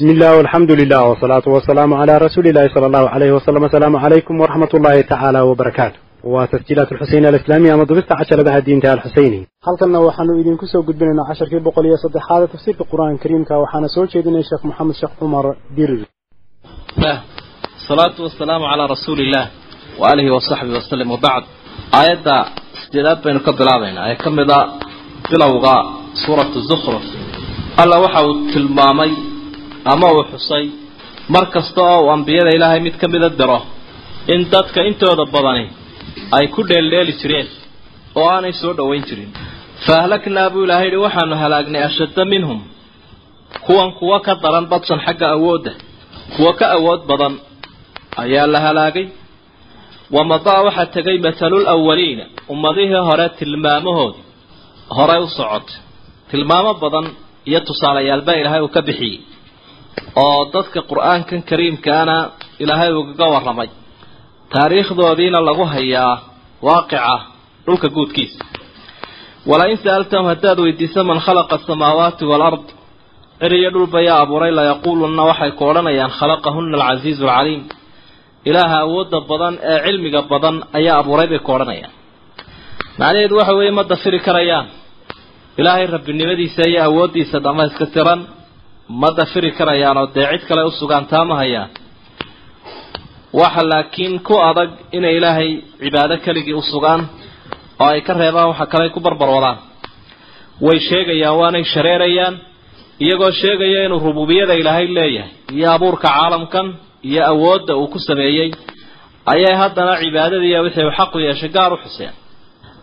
illah alxamdu lilah wsalaatu wasalaamu calaa rasuuli illahi sala allahu alayhi wasalam asalaamu calaykum waraxmat ullahi tacaala wabarakaatu waa tasjiilaat alxuseyn alislaamiya ama dubista casharadaha diinta alxuseyni halkanna waxaanu idinku soo gudbinaynaa casharkii boqol iyo saddexaad tafsiirka qur'aanka kariimka waxaana soo jeedinaya sheekh moxamed sheekh cumar dirir salaatu wasalaamu calaa rasuuli illah waaalihi wasaxbihi wasalam wabacd aayadda sideedaad baynu ka bilaabaynaa ee ka mid a bilowga suuratu zukhruf. Alla waxa uu tilmaamay ama uu xusay. Mar kasta oo uu ambiyada ilaahay mid ka mida diro in dadka intooda badani ay ku dheeldheeli jireen oo aanay soo dhowayn jirin. Fa ahlaknaa buu ilaahay yihi waxaanu halaagnay ashadda minhum. Kuwan kuwa ka daran badsan xagga awoodda kuwa ka awood badan ayaa la halaagay. Wamadaa waxaa tegay mathalul awaliina ummadihii hore tilmaamahoodii horey u socotay tilmaamo badan iyo tusaalayaalbaa ilaahay uu ka bixiyey oo dadka qur'aankan kariimkaana ilaahay ugaga warramay. Taariikhdoodiina lagu hayaa waaqica dhulka guudkiisa. Wala-in sa'altahum haddaad weydiiso man khalaqa asamaawaati waalard cir iyo dhulba yaa abuuray layaquulunna waxay ku odhanayaan khalaqahunna alcasiizu alcaliim. Ilaaha awoodda badan ee cilmiga badan ayaa abuuray bay ku odhanayaan. Macnaheedu waxa weeye ma dafiri karayaan. Ilaahay rabbinimadiisa iyo awooddiisa dhamayska tiran ma dafiri karayaan oo dee cid kale u sugaan taa ma hayaan waxa laakiin ku adag inay ilaahay cibaado keligii u sugaan oo ay ka reebaan waxa kale ay ku barbarwadaan way sheegayaan waanay shareerayaan iyagoo sheegaya inuu rububiyada ilaahay leeyahay iyo abuurka caalamkan iyo awoodda uu ku sameeyey. Ayay haddana cibaadadiiya wixii xaqu yeeshay gaar u xuseen.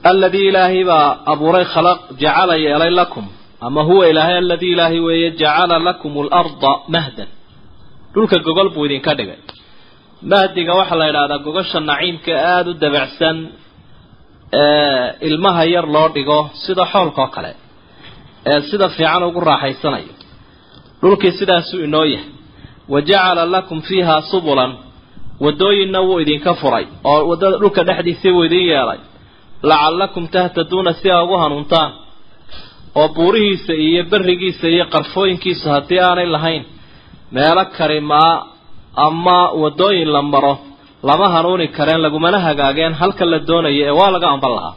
Alladii ilaahay baa abuuray khalaq jacala yeelay lakum ama huwa ilaahay aladii ilaahay weeye jacala lakum alarda mahdan. Dhulka gogol buu idinka dhigay. Mahdiga waxaa la yidhahdaa gogosha naciimka aada u dabacsan ilmaha yar loo dhigo sida xoolka oo kale ee sida fiican ugu raaxaysanayo. Dhulkii sidaasuu inoo yahay. Wa jacala lakum fiiha subulan wadooyinna wuu idinka furay oo waddada dhulka dhexdiisii buu idin yeelay. Lacallakum tahtaduuna si aa ugu hanuuntaan oo buurihiisa iyo berigiisa iyo qarfooyinkiisa haddii aanay lahayn meelo karimaa ama wadooyin la maro lama hanuuni kareen lagumana hagaageen halka la doonayo ee waa laga amban lahaa.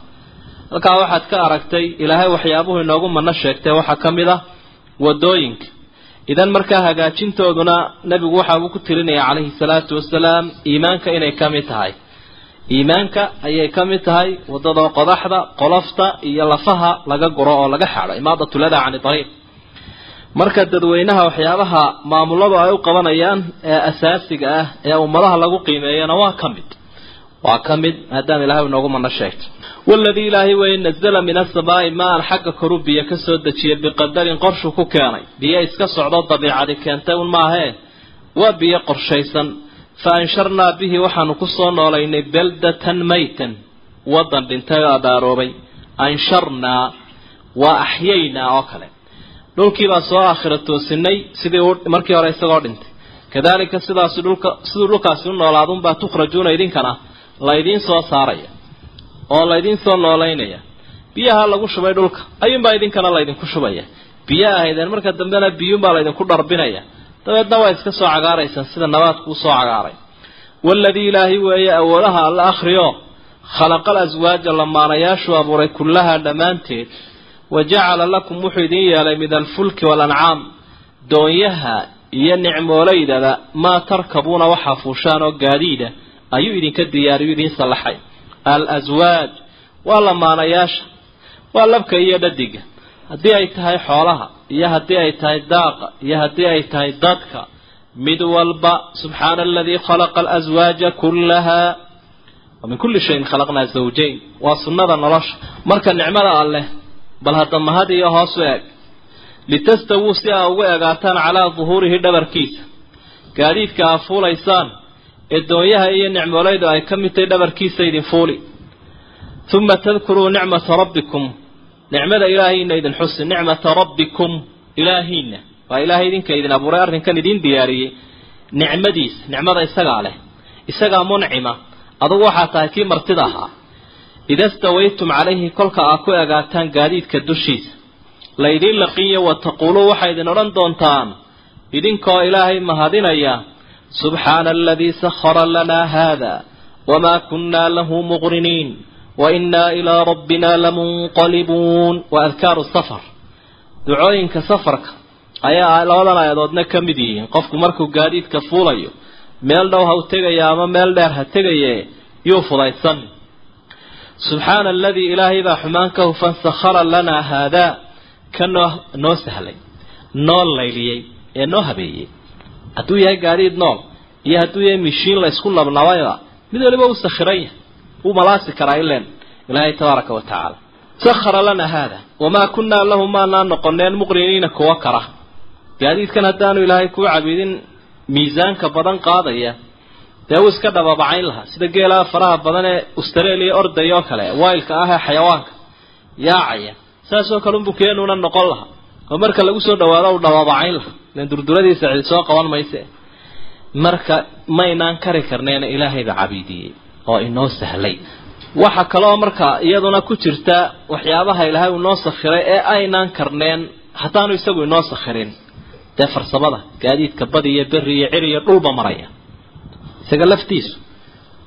Halkaa waxaad ka aragtay ilaahay waxyaabuhu inoogu mano sheegtay waxaa ka mid ah waddooyinka idan markaa hagaajintooduna nebigu waxa uu ku tirinaya calayhi salaatu wasalaam iimaanka inay ka mid tahay iimaanka ayay ka mid tahay waddada qodaxda qolofta iyo lafaha laga guro oo laga xaado imaadatulada cani dariiq. Marka dadweynaha waxyaabaha maamuladu ay u qabanayaan ee asaasiga ah ee ummadaha lagu qiimeeyana waa ka mid. Waa ka mid maadaama ilahay inoogu mano sheegto. Waladii ilaahay weye nazala min asamaai maan xagga koru biyo ka soo dejiyay biqadarin qorshuu ku keenay. Biyo iska socdo dabiicadi keentay un maahee waa biyo qorshaysan fa ansharnaa bihi waxaanu ku soo noolaynay beldatan maytan wadan dhintay oo abaaroobay ansharnaa waa axyaynaa oo kale dhulkiibaa soo aakhira toosinay sidii markii hore isagoo dhintay kadalika sidaas dhulka siduu dhulkaasi u noolaadunbaa tukhrajuuna idinkana laydiin soo saaraya oo laydiin soo noolaynaya biyaha lagu shubay dhulka ayuunbaa idinkana laydinku shubaya biyo ahaydeen marka dambena biyuunbaa laydinku dharbinaya dabeedna waa iska soo cagaaraysaan sida nabaadku u soo cagaaray. Waladii ilaahay weeye awoodaha alla akhriyo khalaqal aswaaja lamaanayaashuu abuuray kullaha dhammaanteed wa jacala lakum wuxuu idin yeelay min alfulki waalancaam doonyaha iyo nicmoolaydaba maa tarkabuuna waxaa fuushaan oo gaadiida ayuu idinka diyaariyu idiin sallaxay. Al aswaaj waa lamaanayaasha waa labka iyo dhadiga haddii ay tahay xoolaha iyo haddii ay tahay daaqa iyo haddii ay tahay dadka mid walba subxaana aladii khalaqa alaswaaja kullaha wa min kulli shayin khalaqnaa zawjayn. Waa sunnada nolosha. Marka nicmada alleh bal hadda mahad iyo hoos u eeg. Litastawuu si aa ugu egaataan calaa duhuurihi dhabarkiisa. Gaadiidka aa fuulaysaan ee doonyaha iyo nicmoolaydu ay ka mid tahay dhabarkiisa idin fuuli. Uma tadkuruu nicmata rabbikum nicmada ilaahiina idin xusi nicmata rabbikum ilaahiina waa ilaahay idinka idin abuuray arrinkan idin diyaariyey nicmadiisa nicmada isagaa leh. Isagaa muncima. Adugu waxaa tahay kii martida ahaa. Ida stawaytum calayhi kolka aa ku egaataan gaadiidka dushiisa. Laydiin laqiyo wa taquuluu waxay idin odhan doontaan. Idinkoo ilaahay mahadinaya subxaana aladii sahara lanaa haada wamaa kunnaa lahu muqriniin ilaa rabbina lamunqalibuun wa adkaaru safar ducooyinka safarka ayaa labadan aayadoodna ka mid yihiin qofku markuu gaadiidka fuulayo meel dhow ha u tegaya ama meel dheer ha tegaye yuu fudaysan subxaana aladii ilaahay baa xumaan ka hufan sakhara lanaa haadaa ka noo noo sahlay noo layliyey ee noo habeeyey hadduu yahay gaadiid nool iyo hadduu yahay mishiin la isku mid waliba u sakhiran yahay wuu malaasi karaa ilen ilaahay tabaaraka wa tacaala. Sakhara lana haada. Wamaa kunnaa lahu maanaa noqoneen muqriniina kuwa kara. Gaadiidkan haddaanu ilaahay kuu cabidin miisaanka badan qaadaya dee uu iska dhababacayn lahaa. Sida geelaa faraha badan ee australia ordaya oo kale waylka ah ee xayawaanka yaacaya saasoo kale unbuu keenuuna noqon lahaa. Oo marka lagu soo dhawaado uu dhababacayn lahaa. Ilan durduradiisa cidi soo qaban mayse. Marka maynaan kari karneena ilaahayba cabiidiyey oo inoo sahlay. Waxa kaloo marka iyaduna ku jirta waxyaabaha ilaahay uu noo sakhiray ee aynaan karneen haddaanu isagu inoo sakhirin. Dee farsamada gaadiidka badi iyo beri iyo cir iyo dhulba maraya. Isaga laftiisu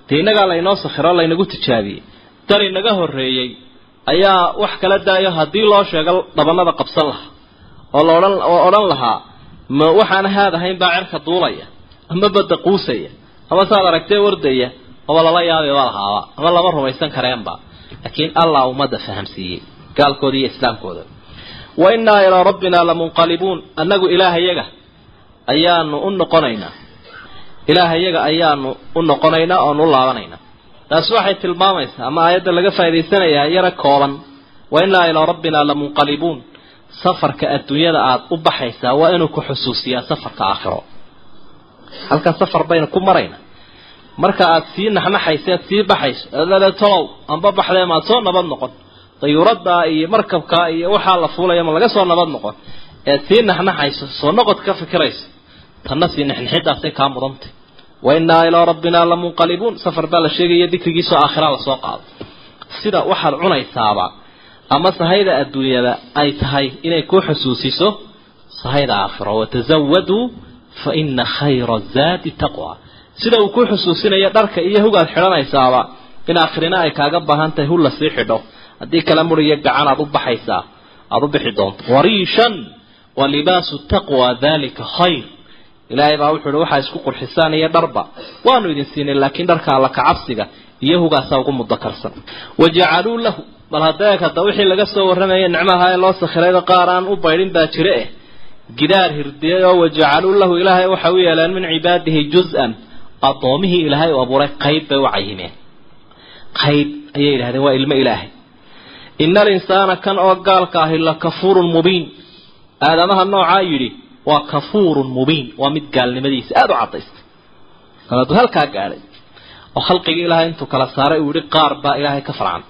dee innagaa laynoo sakhiro laynagu tijaabiyey. Dar inaga horreeyey ayaa wax kala daayo haddii loo sheego dhabanada qabsan lahaa. Oo laodhan oo odhan lahaa ma waxaan haad ahayn baa cerka duulaya ama badda quusaya ama saad aragtee wardaya oba lala yaabiba lahaaba ama lama rumaysan kareenba. Laakiin allah ummadda fahamsiiyey gaalkooda iyo islaamkooda. Wa innaa ilaa rabbinaa lamunqalibuun annagu ilaahayaga ayaanu u noqonaynaa ilaahayaga ayaanu u noqonaynaa oonu u laabanaynaa taasi waxay tilmaamaysaa ama aayadda laga faa'idaysanayaa yara kooban. Wa innaa ilaa rabbinaa lamunqalibuun safarka adduunyada aada u baxaysaa waa inuu ku xusuusiyaa safarka aakhiro. Halkaa safar baynu ku marayna marka aada sii naxnaxaysa aad sii baxayso adale tolow anba baxdee maad soo nabad noqon. Dayuuraddaa iyo markabkaa iyo waxaa la fuulaya ma laga soo nabad noqon. Ead sii naxnaxayso soo noqod ka fikirayso tanna sii nixnixidaasay kaa mudantay. Wa innaa ilaa rabbinaa lamunqalibuun safar baa la sheegaya dikrigiisoo aakhira la soo qaado sida waxaad cunaysaaba ama sahayda adduunyada ay tahay inay ku xusuusiso sahayda aakhiro watazawaduu fa ina khayra zaadi taqwa sida uu ku xusuusinayo dharka iyo hugaad xidhanaysaaba in aakhirina ay kaaga baahan tahay hu la sii xidho. Haddii kala muriyo gacan aad u baxaysaa aada u bixi doonto. Wariishan wa libaasu taqwa dalika khayr. Ilaahay baa wuxuu uhi waxaa isku qurxisaan iyo dharba. Waanu idin siinay laakiin dharka alla kacabsiga iyo hugaasaa ugu mudakarsan wajacaluu lahu. Bal hadeeg hadda wixii laga soo warramaya nicmaha ee loo sakhirayda qaar aan u baydhin baa jire eh. Gidaar hirdiyay oo wajacaluu lahu ilaahay waxa u yeeleen min cibaadihi juz-an addoomihii ilaahay u abuuray qayb bay u cayimeen qayb ayay yidhahdeen waa ilmo ilaahay. Ina alinsaana kan oo gaalka ahi la kafuurun mubiin. Aadamaha noocaa yidhi waa kafuurun mubiin waa mid gaalnimadiisa. Aada u caddaystay. Kal hadduu halkaa gaadhay oo khalqigii ilaahay intuu kala saaray uu yihi qaar baa ilaahay ka farcan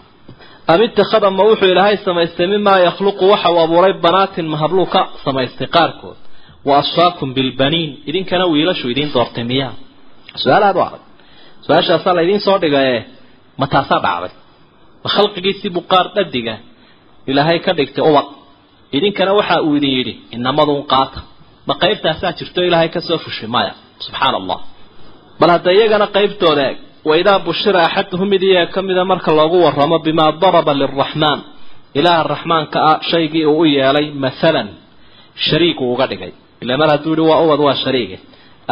am itakhada ma wuxuu ilaahay samaystay mimaa yakhluqu waxa uu abuuray banaatin mahabluu ka samaystay qaarkood. Wa asfaakum bilbaniin idinkana wiilashu idiin doortay miyaa su'aal aada u adag su'aashaasaa laydiin soo dhigaye ma taasaa dhacday ma khalqigiisii buu qaar dhadiga ilaahay ka dhigtay ubad idinkana waxa uu idin yidhi inamadun qaata ma qaybtaasaa jirto ilaahay ka soo fushay maya subxaana allah bal hadda iyagana qaybtooda eeg waidaa bushira axaduhum mid iyaga ka mida marka loogu waramo bimaa daraba liraxmaan ilaaha raxmaanka ah shaygii uu u yeelay mathalan shariigu uga dhigay ila mar hadduu yihi waa ubad waa shariige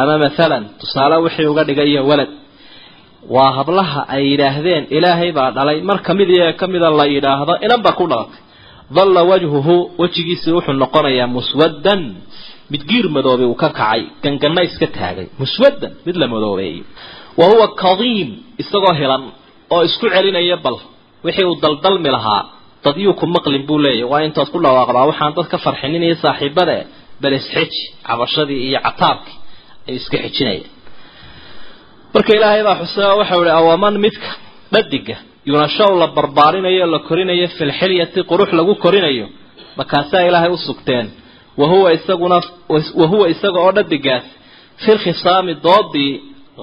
ama mathalan tusaale wixii uga dhigay iyo walad. Waa hablaha ay yidhaahdeen ilaahay baa dhalay marka mid iyaga ka mida la yidhaahdo inan baa ku dhalatay dalla wajhuhu wejigiisii wuxuu noqonayaa muswaddan. Mid giir madoobay uu ka kacay ganganna iska taagay. Muswaddan mid la madoobeeyo wa huwa kadiim isagoo hilan oo isku celinaya bal. Wixii uu daldalmi lahaa dadyuu ku maqlin buu leeyahy waa intood ku dhawaaqdaa waxaan dad ka farxinin iyo saaxiibada bal isxeji cabashadii iyo cataabkii iska xejinayaan marka ilaahay baa xusea waxau ihi awaman midka dhadiga yunashaw la barbaarinayo la korinayo filxilyati qurux lagu korinayo markaasaa ilaahay u sugteen. Wahuwa isaguna wahuwa isaga oo dhadigaas filkhisaami doodii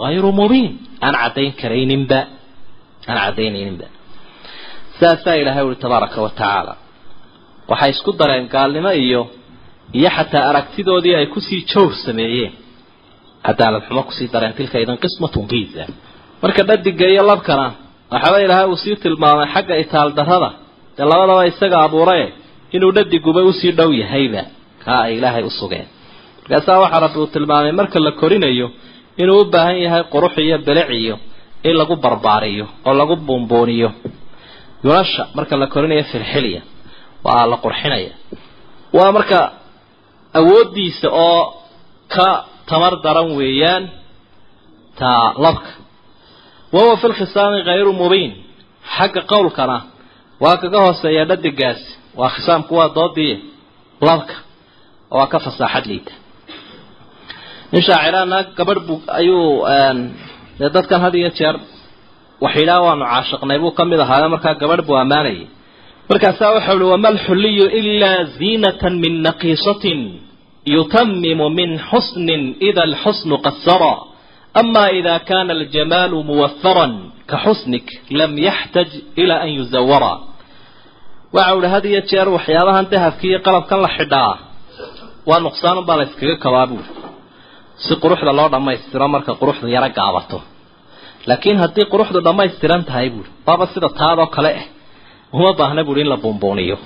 hayru mubiin aan caddayn karayninba aan caddaynayninba. Saasaa ilaahay uhi tabaaraka wa tacaala. Waxay isku dareen gaalnimo iyo iyo xataa aragtidoodii ay ku sii joog sameeyeen cadaalad xumo ku sii dareen tilka idan qismatun giisa marka dhadiga iyo labkana waxaaba ilaahay uu sii tilmaamay xagga itaal darrada dee labadaba isaga abuuraye inuu dhadiguba u sii dhow yahayba kaa ay ilaahay u sugeen. Markaasaa waxaa rabbi uu tilmaamay marka la korinayo inuu u baahan yahay qurux iyo bilic iyo in lagu barbaariyo oo lagu buunbuuniyo yunasha marka la korinayo filxilya waa la qurxinaya. Waa marka awooddiisa oo ka tamar daran weeyaan taa labka. Wahuwa fi lkhisaami hayru mubiin. Xagga qowlkana waa kaga hooseeya dhadigaasi waa khisaamku waa doodii labka. Waa ka fasaaxad liita. Nin shaaciraana gabadh buu ayuu dadkan had iyo jeer waxidhaa waanu caashiqnay buu ka mid ahaayo markaa gabadh buu ammaanayay. Markaasaa waxau uhi wama alxulliyu ilaa ziinatan min naqiisatin yutamimu min xusnin ida ama ida kana aljamaalu muwafaran ka xusnik lam yaxtaj ila an yuzawara waxa uhi had iyo jeer waxyaabahan dahabka iyo qalabkan la xidhaa waa nuqsaanun baa la yskaga kabaa buuri si quruxda loo dhammaystiro marka quruxda yaro gaabato. Laakiin haddii quruxdu dhammaystiran tahay buuri waaba sida taadoo kale ah uma baahna buuri in la buunbuuniyo.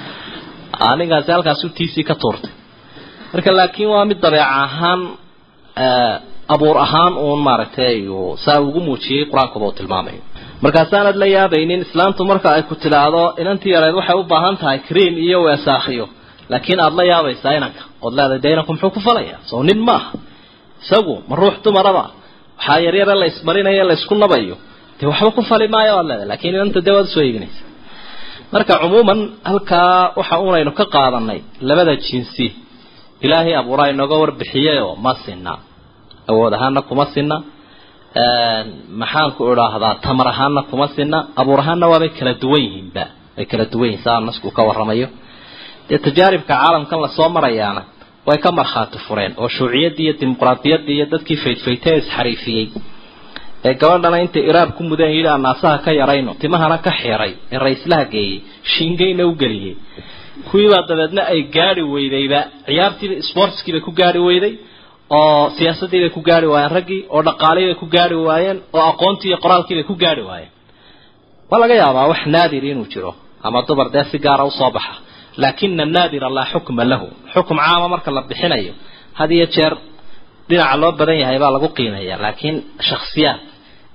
Ninkaasi halkaasu tiisii ka tuurtay marka laakiin waa mid dabeec ahaan abuur ahaan uun maaragtay saa ugu muujiyey qur'aankuba uu tilmaamayo markaasaanad la yaabaynin islaantu marka ay ku tidaahdo inantii yareed waxay u baahan tahay cream iyo weesaakhiyo laakiin aada la yaabaysaa inanka ood leedahay dee inanku muxuu ku falayaa soo nin maaha isagu ma ruux dumaraba. Waxaa yaryare la ismarinayo la isku nabayo. Dee waxba ku fali maayo waad leedahay lakiin inanta dee waad u soo iibinaysa marka cumuuman halkaa waxa unaynu ka qaadanay labada jinsi ilaahay abuuraa inooga warbixiyayoo ma sinna. Awood ahaana kuma sinna. Maxaanku idhaahdaa tamar ahaana kuma sinna. Abuur ahaana waabay kala duwan yihiinba way kala duwan yihiin saa nasku ka warramayo. Dee tajaaribka caalamkan la soo marayaana way ka markhaati fureen oo shuuciyaddii iyo dimuqraadiyaddii iyo dadkii faydfaytee isxariifiyey ee gabadhana intay iraab ku mudeen yidhi aan naasaha ka yarayno timahana ka xiray ee raislaha geeyey shiingayna u geliyey kuwiibaa dabeedna ay gaari weydayba. Ciyaartiiba sportskiibay ku gaari weyday oo siyaasaddiibay ku gaari waayeen raggii oo dhaqaaliibay ku gaari waayeen oo aqoontii iyo qoraalkiibay ku gaari waayeen. Waa laga yaabaa wax naadir inuu jiro ama dumar dee si gaara u soo baxa. Laakina naadira laa xukma lahu. Xukum caama marka la bixinayo had iyo jeer dhinaca loo badan yahay baa lagu qiimeeya laakiin shaksiyaad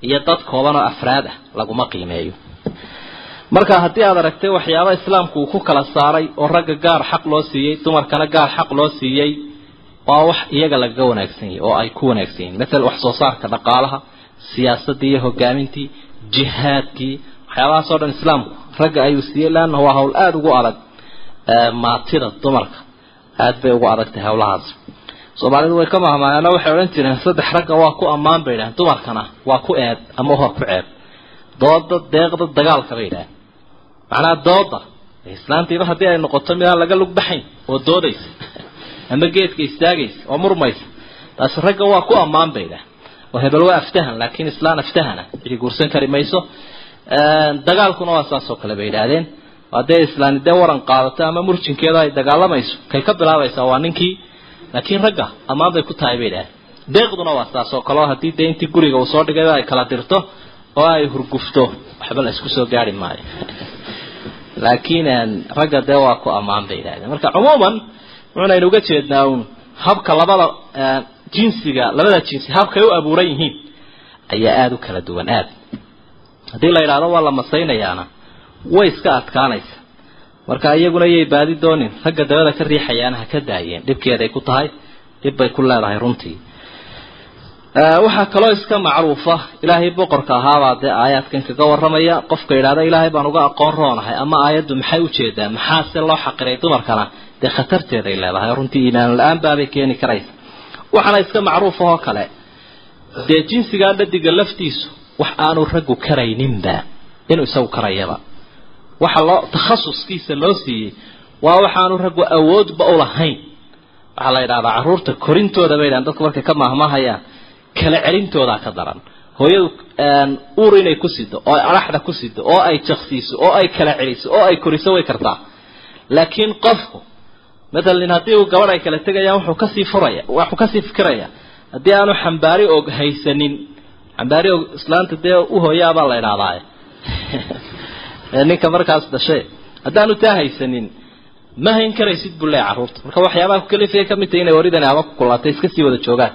iyo dad kooban oo afraad ah laguma qiimeeyo marka haddii aad aragtay waxyaaba islaamku uu ku kala saaray oo ragga gaar xaq loo siiyey dumarkana gaar xaq loo siiyey waa wax iyaga lagaga wanaagsan yahay oo ay ku wanaagsan yihiin maala wax soo saarka dhaqaalaha siyaasaddii iyo hogaamintii jihaadkii waxyaabahaasoo dhan islaamku ragga ayuu siiyey. Leanna waa hawl aada ugu adag maatida dumarka. Aada bay ugu adag tahay hawlahaas. Soomaalidu way ka mahmaayaano waxay odhan jireen saddex ragga waa ku ammaan bay idhahen dumarkana waa ku eed ama waa ku ceeb. Dooda deeqda dagaalka bay idhahen macnaha dooda islaantiiba haddii ay noqoto midaan laga lug baxayn oo doodaysa. Ama geedka istaagaysa oo murmaysa. Taasi ragga waa ku ammaan bay idhahen oo hebel waa aftahan laakiin islaan aftahana. Cidi guursan kari mayso. Dagaalkuna waa saas oo kale bay idhaahdeen. Haddee islaani dee waran qaadato ama murjinkeeda ay dagaalamayso kay ka bilaabaysaa waa ninkii. Laakiin ragga ammaan bay ku tahay bay idhaaheen deeqduna waa saas oo kaleo haddii dee intii guriga uu soo dhigayba ay kala dirto oo ay hurgufto waxba la isku soo gaari maayo laakiin ragga dee waa ku ammaan bay idhahdeen marka cumuuman wuxunaynu uga jeednaa uun habka labada jinsiga labada jinsi habkay u abuuran yihiin ayaa aada u kala duwan aada haddii la yidhaahdo waa la masaynayaana way iska adkaanaysa. Marka iyaguna yay baadi doonin ragga dabada ka riixayaana ha ka daayeen dhibkeeday ku tahay dhib bay ku leedahay runtii waxaa kaloo iska macruufa. Ilaahay boqorka ahaabaa dee aayaadkan kaga warramaya. Qofka yidhahda ilaahay baan uga aqoon roonahay ama aayaddu maxay u jeedaa maxaase loo xaqiray dumarkana? Dee khatarteeday leedahay. Runtii iimaan la'aan baabay keeni karaysa. Waxaana iska macruufa oo kale. Dee jinsigaa dhadiga laftiisu wax aanu raggu karayninba inuu isagu karayaba. Waxa loo takhasuskiisa loo siiyey waa waxaanu raggu awoodba u lahayn. Waxaa la yidhahdaa carruurta korintooda bay yidhahan dadku markay ka mahmahayaan kala celintoodaa ka daran. Hooyadu uur inay ku sido oo ay adhaxda ku sido oo ay jaksiiso oo ay kala celiso oo ay koriso way kartaa. Laakiin qofku matalan haddii uu gabadh ay kala tegayaan wuxuu ka sii furaya wuxuu ka sii fikiraya haddii aanu xambaari og haysanin xambaari og islaanta dee uhooyaabaa la idhahdaaye ninka markaas dhashay haddaanu taa haysanin ma hayn karaysid buu leeya carruurta. Marka waxyaabaha kukalifaya ka mid tahay inay waridani haba ku kulaatay iska sii wada joogaan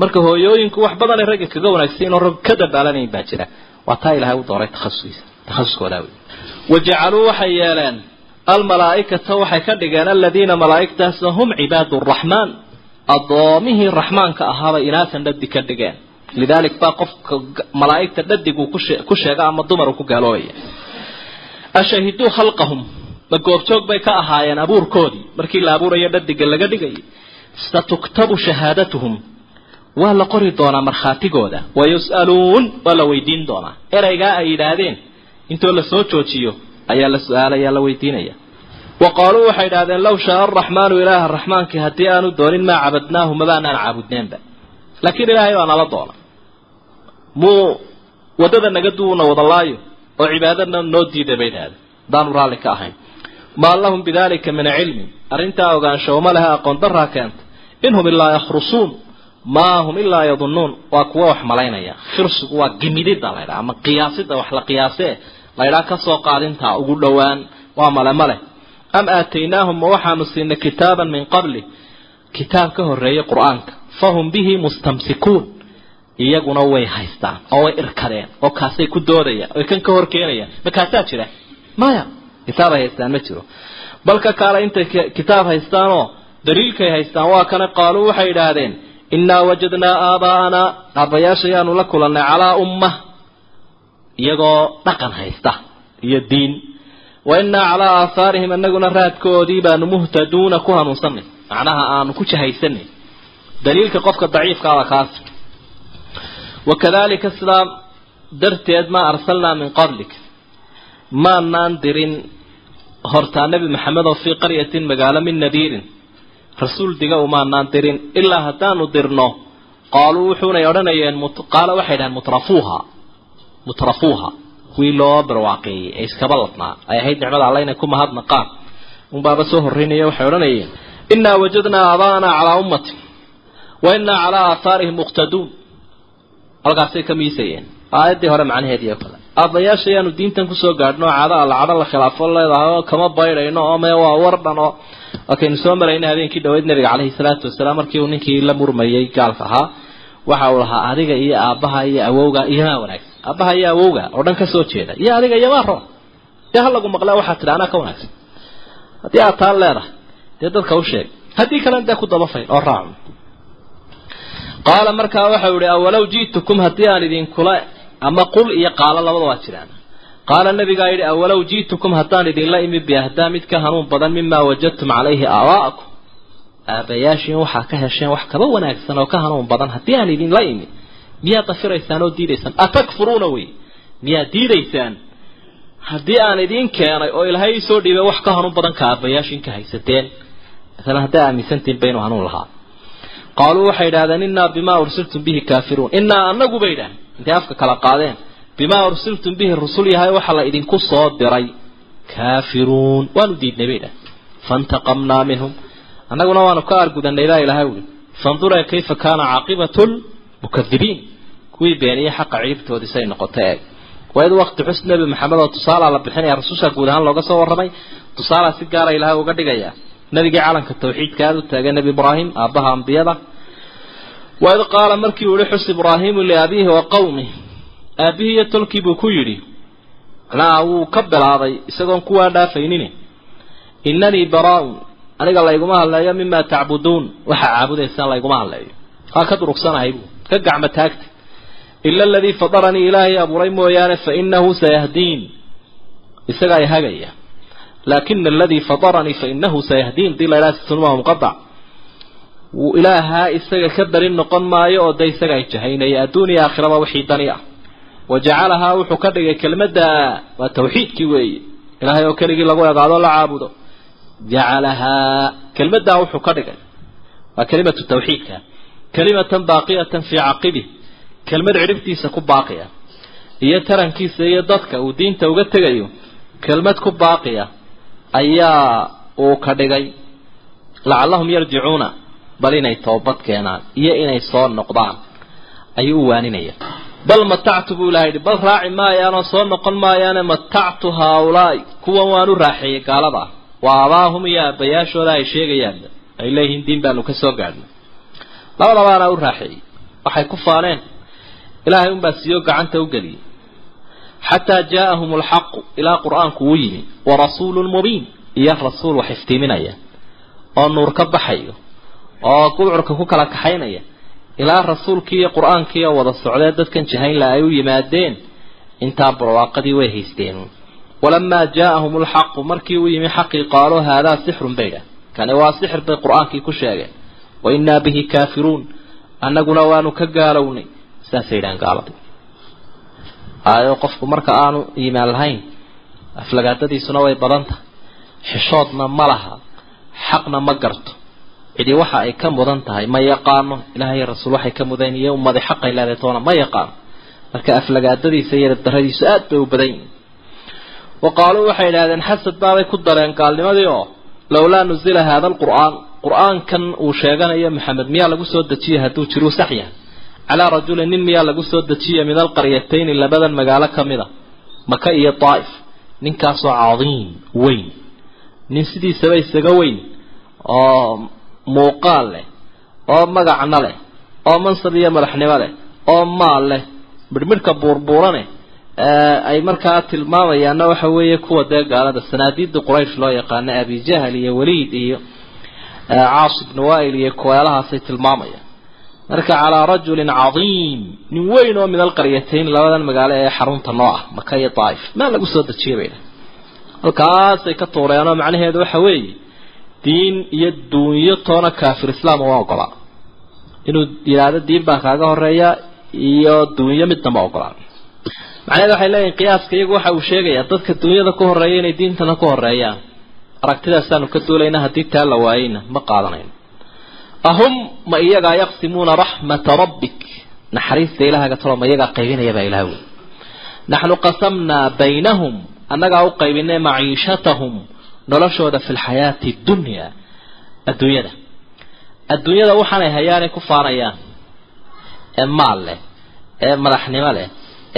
marka hooyooyinku wax badanay ragga kaga wanaagsan inoo rag ka dabaalanayn baa jira. Waa taa ilahay u dooray takhasuskiisa takhasuskoodaa wey wajacaluu waxay yeeleen almalaaikata waxay ka dhigeen aladiina malaaigtaasna hum cibaadu raxmaan addoomihii raxmaanka ahaabay inaasan dhadi ka dhigeen. Lidaalik baa qofka malaaigta dhadiguu ku sheega ama dumaru ku gaaloobaya ashahiduu khalqahum. Ma goobjoog bay ka ahaayeen abuurkoodii. Markii la abuurayo dhadiga laga dhigayay satuktabu shahaadatuhum waa la qori doonaa markhaatigooda. Wayus'aluun waa la weydiin doonaa. Ereygaa ay yidhaahdeen intoo la soo joojiyo ayaa la su'aalaya la weydiinaya. Wa qaaluu waxay idhahdeen low shaaa araxmaanu ilaaha raxmaankii haddii aanu doonin maa cabadnaahu mabaanaan caabudneenba. Laakiin ilaahay baa nala doona muu waddada naga duuna wadalaayo oo cibaadadna noo diida bay idhahdeen haddaanu raalli ka ahayn. Maa lahum bidalika min cilmin. Arrintaa ogaansho uma leha aqoon daraa keenta. In hum ilaa yakhrusuun maa hum ilaa yadunnuun waa kuwa wax malaynaya. Khirsigu waa gimidida laydhaha ama qiyaasida wax la qiyaasee laydhaha ka soo qaadintaa ugu dhowaan waa male male. Am aataynaahum ma waxaanu siinay kitaaban min qabli? Kitaab ka horreeyay qur'aanka. Fahum bihi mustamsikuun. Iyaguna way haystaan oo way irkadeen oo kaasay ku doodayaan oy kan ka hor keenayaan. Ma kaasaa jira? Maya kitaab ay haystaan ma jiro. Balka kaale intay kitaab haystaanoo daliilkay haystaan waa kana qaaluu waxay idhaahdeen innaa wajadnaa aabaa'anaa aabbayaasha yaanu la kulannay calaa ummah iyagoo dhaqan haysta iyo diin. wa innaa calaa aahaarihim anaguna raadkoodii baanu muhtaduuna ku hanuunsanay macnaha aanu ku jahaysanay daliilka qofka daciifkaaba kaas wakadalika sidaa darteed maa arsalnaa min qablik maanaan dirin hortaa nebi maxamed oo fii qaryatin magaalo min nadiirin rasuul diga umaanaan dirin ilaa haddaanu dirno. Qaaluu wuxuunay odhanayeen qaala waxay dhahaan mutrafuuha mutrafuuha. Kuwii loo barwaaqeeyey ee iskaba ladnaa. Ay ahayd nicmada alla inay ku mahadnaqaan unbaaba soo horreynaya waxay odhanayeen innaa wajadnaa aabaa'anaa calaa ummatin wa innaa calaa aahaarihim muqtaduun. Halkaasay ka miisayeen. Aayaddii hore macnaheedii oo kale aabbayaasha ayaanu diintan ku soo gaadhno alla cadho la khilaafo leedahay kama baydhayno oo mee waa war dhan oo wakaynu soo marayna habeenkii dhaweyd nabiga caleyhi salaatu wasalaam markii uu ninkii la murmayay gaalka ahaa waxa uu lahaa adiga iyo aabbaha iyo awowga iyomaa wanaagsan. Aabbaha iyo awowga oo dhan ka soo jeeda iyo adiga iyomaa roon dee ha lagu maqle waxaad tidhi anaa ka wanaagsan. Haddii aad taan leedahay dee dadka u sheeg haddii kalena dee ku dabafay oo raacu qaala markaa waxau ihi awalow ji'tukum haddii aan idinkula ama qul iyo qaalo labada waa jiraan. Qaala nabigaa yidhi awalow ji'tukum haddaan idinla imi biahdaa mid ka hanuun badan mimaa wajadtum calayhi aabaa'akum aabayaashiin waxaa ka hesheen wax kaba wanaagsan oo ka hanuun badan haddii aan idinla imi. Miyaad dafiraysaan oo diidaysaan? Atakfuruuna wey. Miyaad diidaysaan? Haddii aan idiin keenay oo ilaahay isoo dhiibay wax ka hanuun badan ka aabayaashiin ka haysateen. Masalan haddaa aaminsantiin ba inuu hanuun lahaa. Qaaluu waxay idhahdeen innaa bimaa ursiltum bihi kaafiruun. Innaa anagu bay idhahdeen intay afka kala qaadeen. Bimaa ursiltum bihi rusul yahay waxa la idinku soo diray. Kaafiruun waanu diidnay bay idhahdeen faintaqamnaa minhum. Annaguna waanu ka argudanay baa ilahay uli fanduree kayfa kaana caaqibatu lmukadibiin kuwii beeniye xaqa ciibtoodii say noqotay eeg. Waid wakti xus nebi maxamed oo tusaalaa la bixinaya rasusha guud ahaan looga soo warramay. Tusaalaa si gaara ilaahay uga dhigaya nabigii calanka tawxiidka aada u taagay nebi ibraahim aabbaha ambiyada waid qaala markii uu yihi xus ibraahiimu liabiihi wa qawmih aabihii iyo tolkii buu ku yidhi macnaha wuu ka bilaabay isagoon kuwaa dhaafaynin inanii baraa-un aniga layguma hadleeyo mimaa tacbuduun waxaa caabudaysaan layguma hadleeyo waa ka durugsanahay buu ka gacmo taagta ila aladii fadaranii ilaahay abuuray mooyaane fa inahu sayahdiin isaga ay hagaya laakina aladii fadaranii fa inahu sayahdiin dii laydhaha sunmaa muqadac wuu ilaahaa isaga ka beri noqon maayo oo de isaga ay jahaynaya adduun iyo aakhiraba wixii dani ah. Wa jacalahaa wuxuu ka dhigay kelmadda waa tawxiidkii weeye. Ilaahay oo keligii lagu egaado la caabudo. Jacalahaa kelmaddaa wuxuu ka dhigay. Waa kelimatu tawxiidka. Kelimatan baaqiyatan fii caqibi kelmad cidhibtiisa ku baaqiya iyo tarankiisa iyo dadka uu diinta uga tegayo kelmad ku baaqiya ayaa uu ka dhigay. Lacallahum yarjicuuna bal inay toobad keenaan iyo inay soo noqdaan ayuu u waaninaya. Bal matactu buu ilaha yidhi bal raaci maayaanoo soo noqon maayaane matactu haaulaai kuwan waan u raaxeeyey gaalada. Ah waa abaahum iyo aabbayaashooda ay sheegayaan ay leeyihiin diin baanu ka soo gaadhnay. Labadabaana u raaxeeyey waxay ku faaneen ilaahay unbaa siiyo gacanta u geliyey. Xataa jaaahum alxaqu ilaa qur'aanku uu yimi wa rasuulun mubiin iyo rasuul wax iftiiminaya oo nuur ka baxayo oo gubcurka ku kala kaxaynaya. Ilaa rasuulkii iyo qur'aankii oo wada socdee dadkan jahaynla ay u yimaadeen intaa barwaaqadii way haysteen. Walamaa jaaahum alxaqu markii uu yimi xaqii qaaluu haadaa sixrun baydha kani waa sixir bay qur'aankii ku sheegeen. Wa innaa bihi kaafiruun. Annaguna waanu ka gaalownay. Saasay yidhahan gaaladii aayo qofku marka aanu iimaan lahayn aflagaadadiisuna way badan tahay. Xishoodna ma laha xaqna ma garto cidi waxa ay ka mudan tahay ma yaqaano? Ilaahay rasuul waxay ka mudan iyo ummadi xaqay leedahay toona ma yaqaano? Marka aflagaadadiisa iyo daradiisu aad bay u badan yihiin. Wa qaaluu waxay idhahdeen xasad baabay ku dareen gaalnimadii oo lowlaa nuzila haada alqur'aan qur'aankan uu sheeganayo maxamed miyaa lagu soo dejiyay hadduu jiruu sax yahay? Calaa rajulin nin miyaa lagu soo dejiyay min alqaryatayni labadan magaalo ka mid a? Maka iyo daa'if ninkaasoo cadiim weyn. Nin sidiisaba isaga weyn. Oo muuqaal leh oo magacna leh oo mansab iyo madaxnimo leh oo maal leh. Midhmidhka buurbuurane ay markaa tilmaamayaanna waxa weeye kuwa dee gaalada sanaadiida quraysh loo yaqaano abijahl iyo waliid iyo caas ibnu wail iyo kuweelahaasay tilmaamayaan. Marka calaa rajulin cadiim nin weyn oo min alqaryatayn labadan magaalo ee xarunta noo ah maka iyo daaif maa lagu soo dejiyay bay dhah halkaasay ka tuureenoo macnaheedu waxa weeye diin iyo duunyo toona kaafir islaam uma ogolaa inuu yidhaahdo diin baa kaaga horreeya iyo duunyo midna ma ogolaa macnaheedu waxay leeyihiin qiyaaska iyagu waxa uu sheegayaa dadka duunyada ku horreeya inay diintana ku horeeyaan aragtidaasaanu ka duulayna haddii taa la waayeyna ma qaadanayno ahum ma iyagaa yaqsimuuna raxmata rabbik. Naxariista ilaahaga talo ma iyagaa qaybinaya baa ilaha wey naxnu qasamnaa baynahum annagaa u qaybinay maciishatahum noloshooda fi lxayaati dunya adduunyada. Adduunyada waxaanay hayaanay ku faanayaan ee maal leh ee madaxnimo leh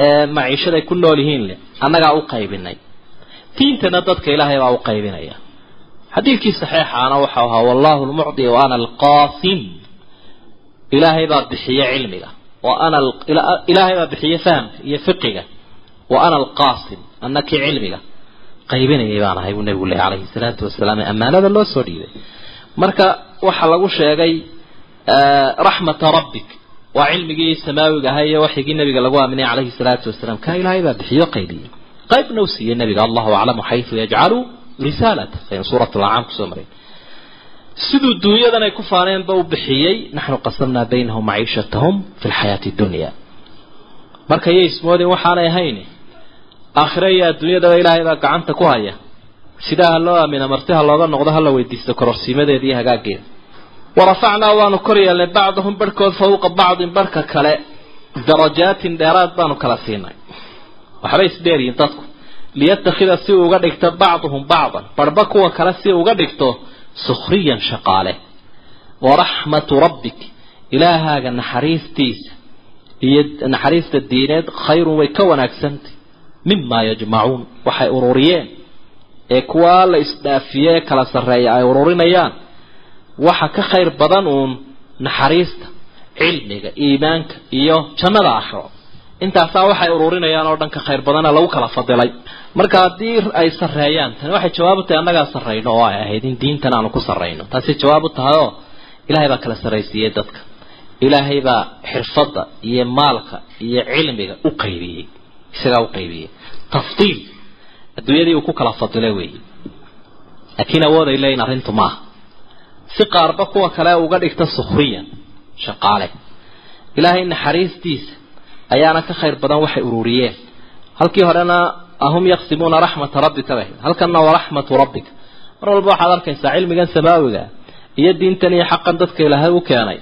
ee maciishaday ku nool yihiin leh annagaa u qaybinay. Diintana dadka ilaahay baa u qaybinaya. Xadiidkii saxiixaana waxau ahaa wallahu lmucdi wa ana alqaasim. Ilaahay baa bixiye cilmiga wa ana ilaahay baa bixiye fahamka iyo fiqiga wa ana alqaasim anna kii cilmiga qaybinayay baan ahay buu nabigu lehy calayhi salaatu wasalaam ee ammaanada loo soo dhiibay. Marka waxaa lagu sheegay raxmata rabbik waa cilmigii samaawiga ahaa iyo waxyigii nabiga lagu aaminay calayhi salaatu wasalaam. Kaa ilaahay baa bixiyo qaybiyey qaybna u siiyey nabiga allahu aclamu xaysu yajcalu risaalata fain suurat lancaam ku soo maray siduu duunyadan ay ku faaneenba u bixiyey naxnu qasamnaa baynahum maciishatahum fi lxayaati dunya. Marka yay ismoodeen waxaanay ahayn aakhire iyo adduunyadaba ilaahay baa gacanta ku haya. Sidaa ha loo aamina marti ha looga noqdo hala weydiisto kororsiimadeeda iyo hagaageeda warafacnaa waanu kor yeelnay bacdahum barhkood fawqa bacdin barhka kale. Darajaatin dheeraad baanu kala siinay. Waxbay isdheeryihin dadku. Liyattakhida si uga dhigto bacduhum bacdan barhba kuwa kale si uga dhigto sukhriyan shaqaale. Waraxmatu rabbik ilaahaaga naxariistiisa iyo naxariista diineed khayrun way ka wanaagsantay mimaa yajmacuun waxay ururiyeen. Ee kuwaa la isdhaafiye kala sarreeya ay ururinayaan. Waxa ka khayr badan uun naxariista cilmiga iimaanka iyo jannada aakhiro intaasaa waxay ururinayaan oo dhan ka khayr badana lagu kala fadilay. Marka haddii ay sarreeyaan tani waxay jawaab u tahay annagaa sarrayno oo ay ahayd in diintan aanu ku sarrayno. Taasay jawaab u tahay oo ilaahay baa kala sarraysiiyey dadka. Ilaahay baa xirfadda iyo maalka iyo cilmiga u qaybiyey isagaa u qaybiyey tafdiil. Adduunyadii uu ku kala fadilay weeye laakiin awood ay leeyihiin arrintu maaha si qaarba kuwa kale uga dhigta sukhriyan shaqaale. Ilaahay naxariistiisa ayaana ka khayr badan waxay ururiyeen. Halkii horena ahum yaqsimuuna raxmata rabbika bay halkanna waraxmatu rabbika. Mar walba waxaad arkaysaa cilmigan samaawiga iyo diintan iyo xaqan dadka ilaahay u keenay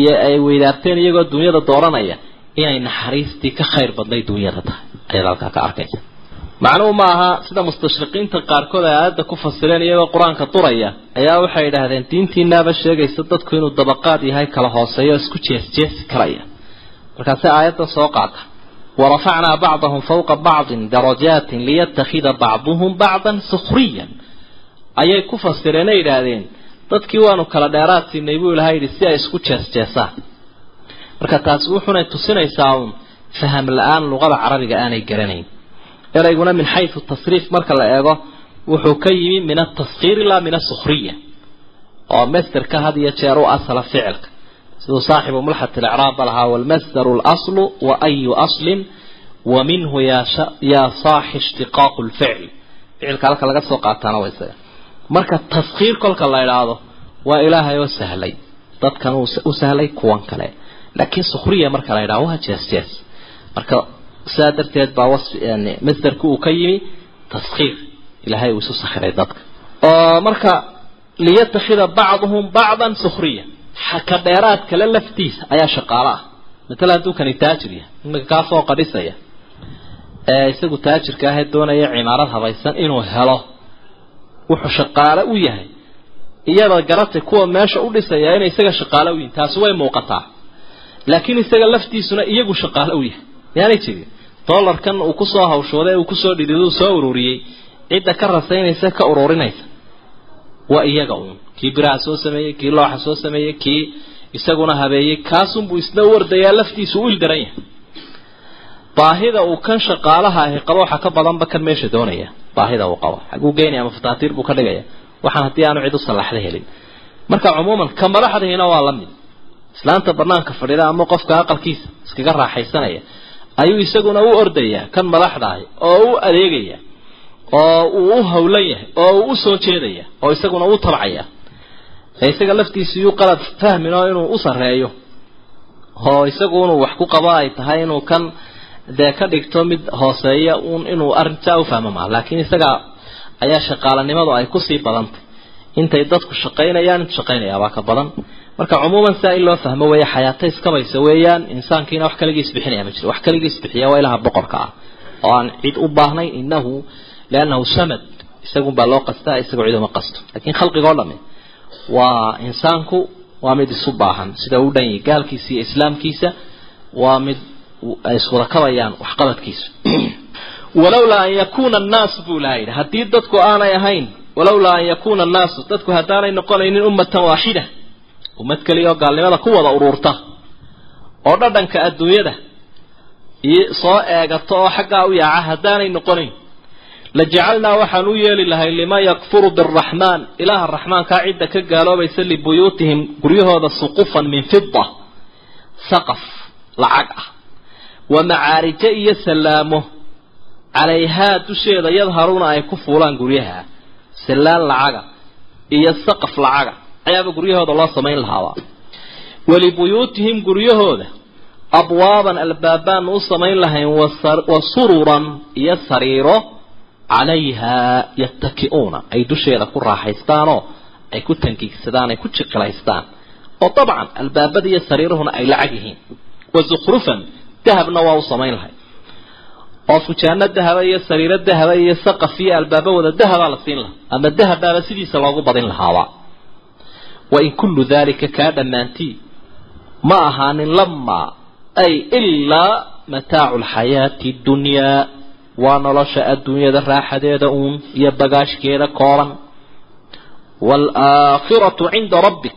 iyo ay weydaarteen iyagoo dunyada dooranaya inay naxariistii ka khayr badnay dunyada tahay. Ayaad halkaa ka arkaysa. Macnuhu ma aha sida mustashriqiinta qaarkood ay aayadda ku fasireen iyagoo qur'aanka duraya ayaa waxay idhaahdeen diintiinaaba sheegaysa dadku inuu dabaqaad yahay kala hooseeyo isku jees jeesi karaya markaase aayadda soo qaata warafacnaa bacdahum fawqa bacdin darajaatin liyattakhida bacduhum bacdan sukhriyan. Ayay ku fasireenay idhaahdeen dadkii waanu kala dheeraad siinay buu ilahay yidhi si ay isku jees jeesaan marka taasi wuxunay tusinaysaa uun faham la'aan luqada carabiga aanay garanayn. Erayguna min xaysu tasriif marka la eego wuxuu ka yimi min ataskhiir ilaa min asukhriya oo masterka had iyo jeer u asala ficilka. Siduu saaxibu mulxat alicraabba lahaa walmasdaru laslu wa ayu aslin wa minhu yaa saaxi ishtiqaaqu lficl ficilka halka laga soo qaataana waa isaga marka taskhiir kolka la idhaahdo waa ilaahay oo sahlay. Dadkan u sahlay kuwan kale laakiin sukhriya marka la idhahdo waa jees jees. Marka sidaa darteed baa wasfi yani masdarku uu ka yimi taskhiir ilaahay uu isu sakhiray dadka. Marka liyattakhida bacduhum bacdan sukhriya. Ka dheeraad kale laftiisa ayaa shaqaalo ah matala hadduu kani taajir yahay iminka kaasoo qadhisaya. Ee isagu taajirka ahee doonaya cimaarad habaysan inuu helo. Wuxuu shaqaalo u yahay. Iyada garatay kuwa meesha u dhisaya inay isaga shaqaalo u yihiin taasi way muuqataa laakiin isaga laftiisuna iyagu shaqaalo u yahay. Yaanay jirin dollarkan uu ku soo hawshooday uu ku soo dhidid uu soo ururiyey cidda ka rasaynaysa ka ururinaysa. Waa iyaga uun. Kii biraha soo sameeyey kii looxa soo sameeyey kii isaguna habeeyey kaasunbuu isna u ordayaa laftiisu u ildaran yahay. Baahida uu kan shaqaalaha ahi qabo waxaa ka badanba kan meesha doonaya. Baahida uu qabo. Xaguu geynaya ama fataatiir buu ka dhigaya. Waxaan haddii aanu cid u sallaxda helin. Marka cumuuman ka madaxdiina waa la mid islaanta banaanka fadhida ama qofka aqalkiisa iskaga raaxaysanaya ayuu isaguna u ordayaa kan madaxda ahi oo u adeegaya oo uu u hawlan yahay oo uu u soo jeedaya oo isaguna u tabcaya. Isaga laftiisa yuu qalad fahmin oo inuu u sareeyo oo isagu inuu wax ku qabo ay tahay inuu kan dee ka dhigto mid hooseeya un inuu arrintaa u fahmo maa laakiin isaga ayaa shaqaalanimadu ay ku sii badantay. Intay dadku shaqaynayaan intu shaqaynayaabaa ka badan marka cumuuman saa in loo fahmo weeye xayaato iskabaysa weeyaan insaankiina wax kaligii isbixinaya ma jiro. Wax kaligii isbixiya waa ilaha boqorka ah. Oo aan cid u baahnayn inahu liannahu samad isagun baa loo qastaa isagoo cid uma qasto. Laakiin khalqigoo dhami waa insaanku waa mid isu baahan. Sida u dhan gaalkiisa iyo islaamkiisa waa mid ay iswada kabayaan waxqabadkiisu walowlaa an yakuuna annaasu buu ilaha yidhi. Haddii dadku aanay ahayn walowlaa an yakuuna annaasu dadku haddaanay noqonaynin ummatan waaxida ummad keliya oo gaalnimada ku wada uruurta oo dhadhanka adduunyada. Soo eegato oo xaggaa u yaaca haddaanay noqonayn la jacalnaa waxaan u yeeli lahay liman yakfuru biraxmaan ilaaha raxmaankaa cidda ka gaaloobaysa libuyuutihim guryahooda suqufan min fida saqaf lacag ah. Wa macaarijo iyo salaamo calayhaa dusheeda yadharuuna ay ku fuulaan guryaha. Sallaan lacaga iyo saqaf lacaga ayaaba guryahooda loo samayn lahaaba walibuyuutihim guryahooda abwaaban albaabaanu u samayn lahayn wa sururan iyo sariiro calayhaa yattaki'uuna. Ay dusheeda ku raaxaystaanoo ay ku tankiigsadaan ay ku jiqilaystaan oo dabcan albaabada iyo sariiruhuna ay lacag yihiin. Wa zukhrufan dahabna waa u samayn lahay. Oo fujaano dahaba iyo sariiro dahaba iyo saqaf iyo albaaba wada dahabaa la siin lahaa. Ama dahabbaaba sidiisa loogu badin lahaaba wain kullu dalika kaa dhammaantii ma ahaanin lamaa ay ilaa mataacu lxayaati dunyaa. Waa nolosha adduunyada raaxadeeda uun iyo bagaashkeeda kooban waalaakhiratu cinda rabbik.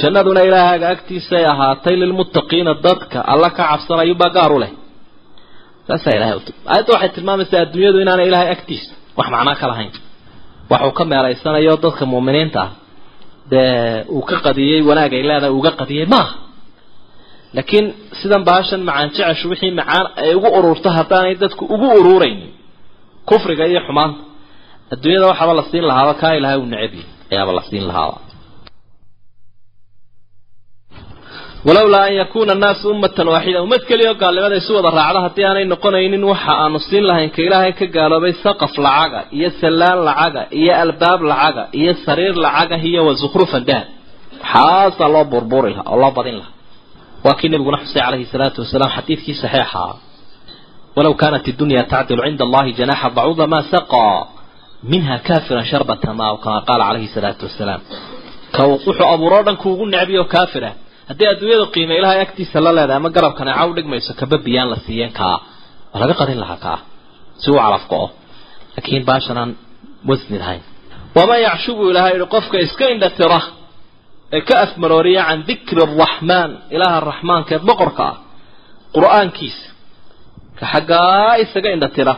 Jannaduna ilaahaaga agtiisay ahaatay lilmuttaqiina dadka. Alla ka cabsanayubaa gaar u leh. Saasaa ilahay aayadda waxay tilmaamaysaa adduunyadu inaanay ilaahay agtiisa wax macnaa ka lahayn. Waxuu ka meelaysanayo dadka muuminiinta ah dee uu ka qadiyey wanaag ay leedahay uga qadiyey maaha laakiin sidan baashan macaan jeceshu wixii macaan ay ugu ururto haddaanay dadku ugu ururaynin kufriga iyo xumaanta. Adduunyada waxaaba la siin lahaaba kaa ilahay uu necab yahay ayaaba la siin lahaaba walowlaa an yakuuna annaasu ummatan waaxida. Ummad keliya oo gaalnimada isu wada raacda haddii aanay noqonaynin waxa aanu siin lahayn ka ilaahay ka gaaloobay saqaf lacaga iyo sallaan lacaga iyo albaab lacaga iyo sariir lacaga iyo wa zukhrufan dahab waxaasaa loo burburi lahaa oo loo badin lahaa. Waa kii nabiguna xusay calayhi salaatu wasalaam xadiidkii saxiixa. Walow kaanat iddunya tacdilu cinda allahi janaxa bacuuda maa saqaa minha kaafiran sharbata ma aw kama qaala calayhi salaatu wasalaam. Ka wuxuu abuuroo dhan kuugu necbiyo kaafira haddii adduunyadu qiime ilahay agtiisa la leedahay ama garabkana caw dhigmayso kaba biyaan la siiyeen kaa waa laga qadin lahaa kaa si uu calafka-o laakiin baashan wasni lahayn waman yacshubu ilahay yihi qofka iska indhatira ee ka afmarooriya can dikri araxmaan ilaaha raxmaanka ee boqorka ah qur'aankiisa ka xaggaa isaga indhatira.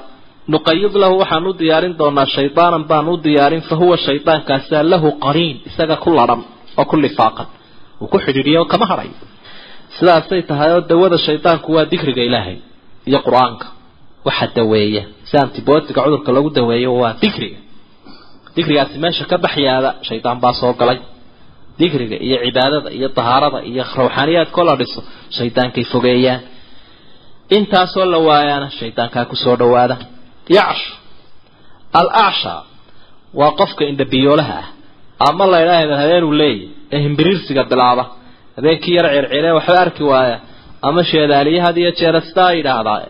Nuqayid lahu waxaan u diyaarin doonaa shaydaanan baan u diyaarin fa huwa shaydaankaasa lahu qariin isaga ku ladhan oo ku lifaaqan uu ku xidhiidhiyo kama hadhayo sidaasay tahay oo dawada shaydaanku waa dikriga ilaahay iyo qur'aanka waxa daweeya si antibootiga cudurka lagu daweeyo waa dikriga dikrigaasi meesha ka baxyaada shaydaan baa soo galay dikriga iyo cibaadada iyo tahaarada iyo rawxaaniyaadkoo la dhiso shaydaankay fogeeyaan intaasoo la waayaana shaydaankaa ku soo dhawaada yacshu al acsha waa qofka indhabiyoolaha ah ama la idhaahda habeenuu leeyahy ee himbiriirsiga bilaaba. Habeenkii yar circiree waxba arki waaya. Ama sheedaaliye iyo jeera sidaa yidhaahdaa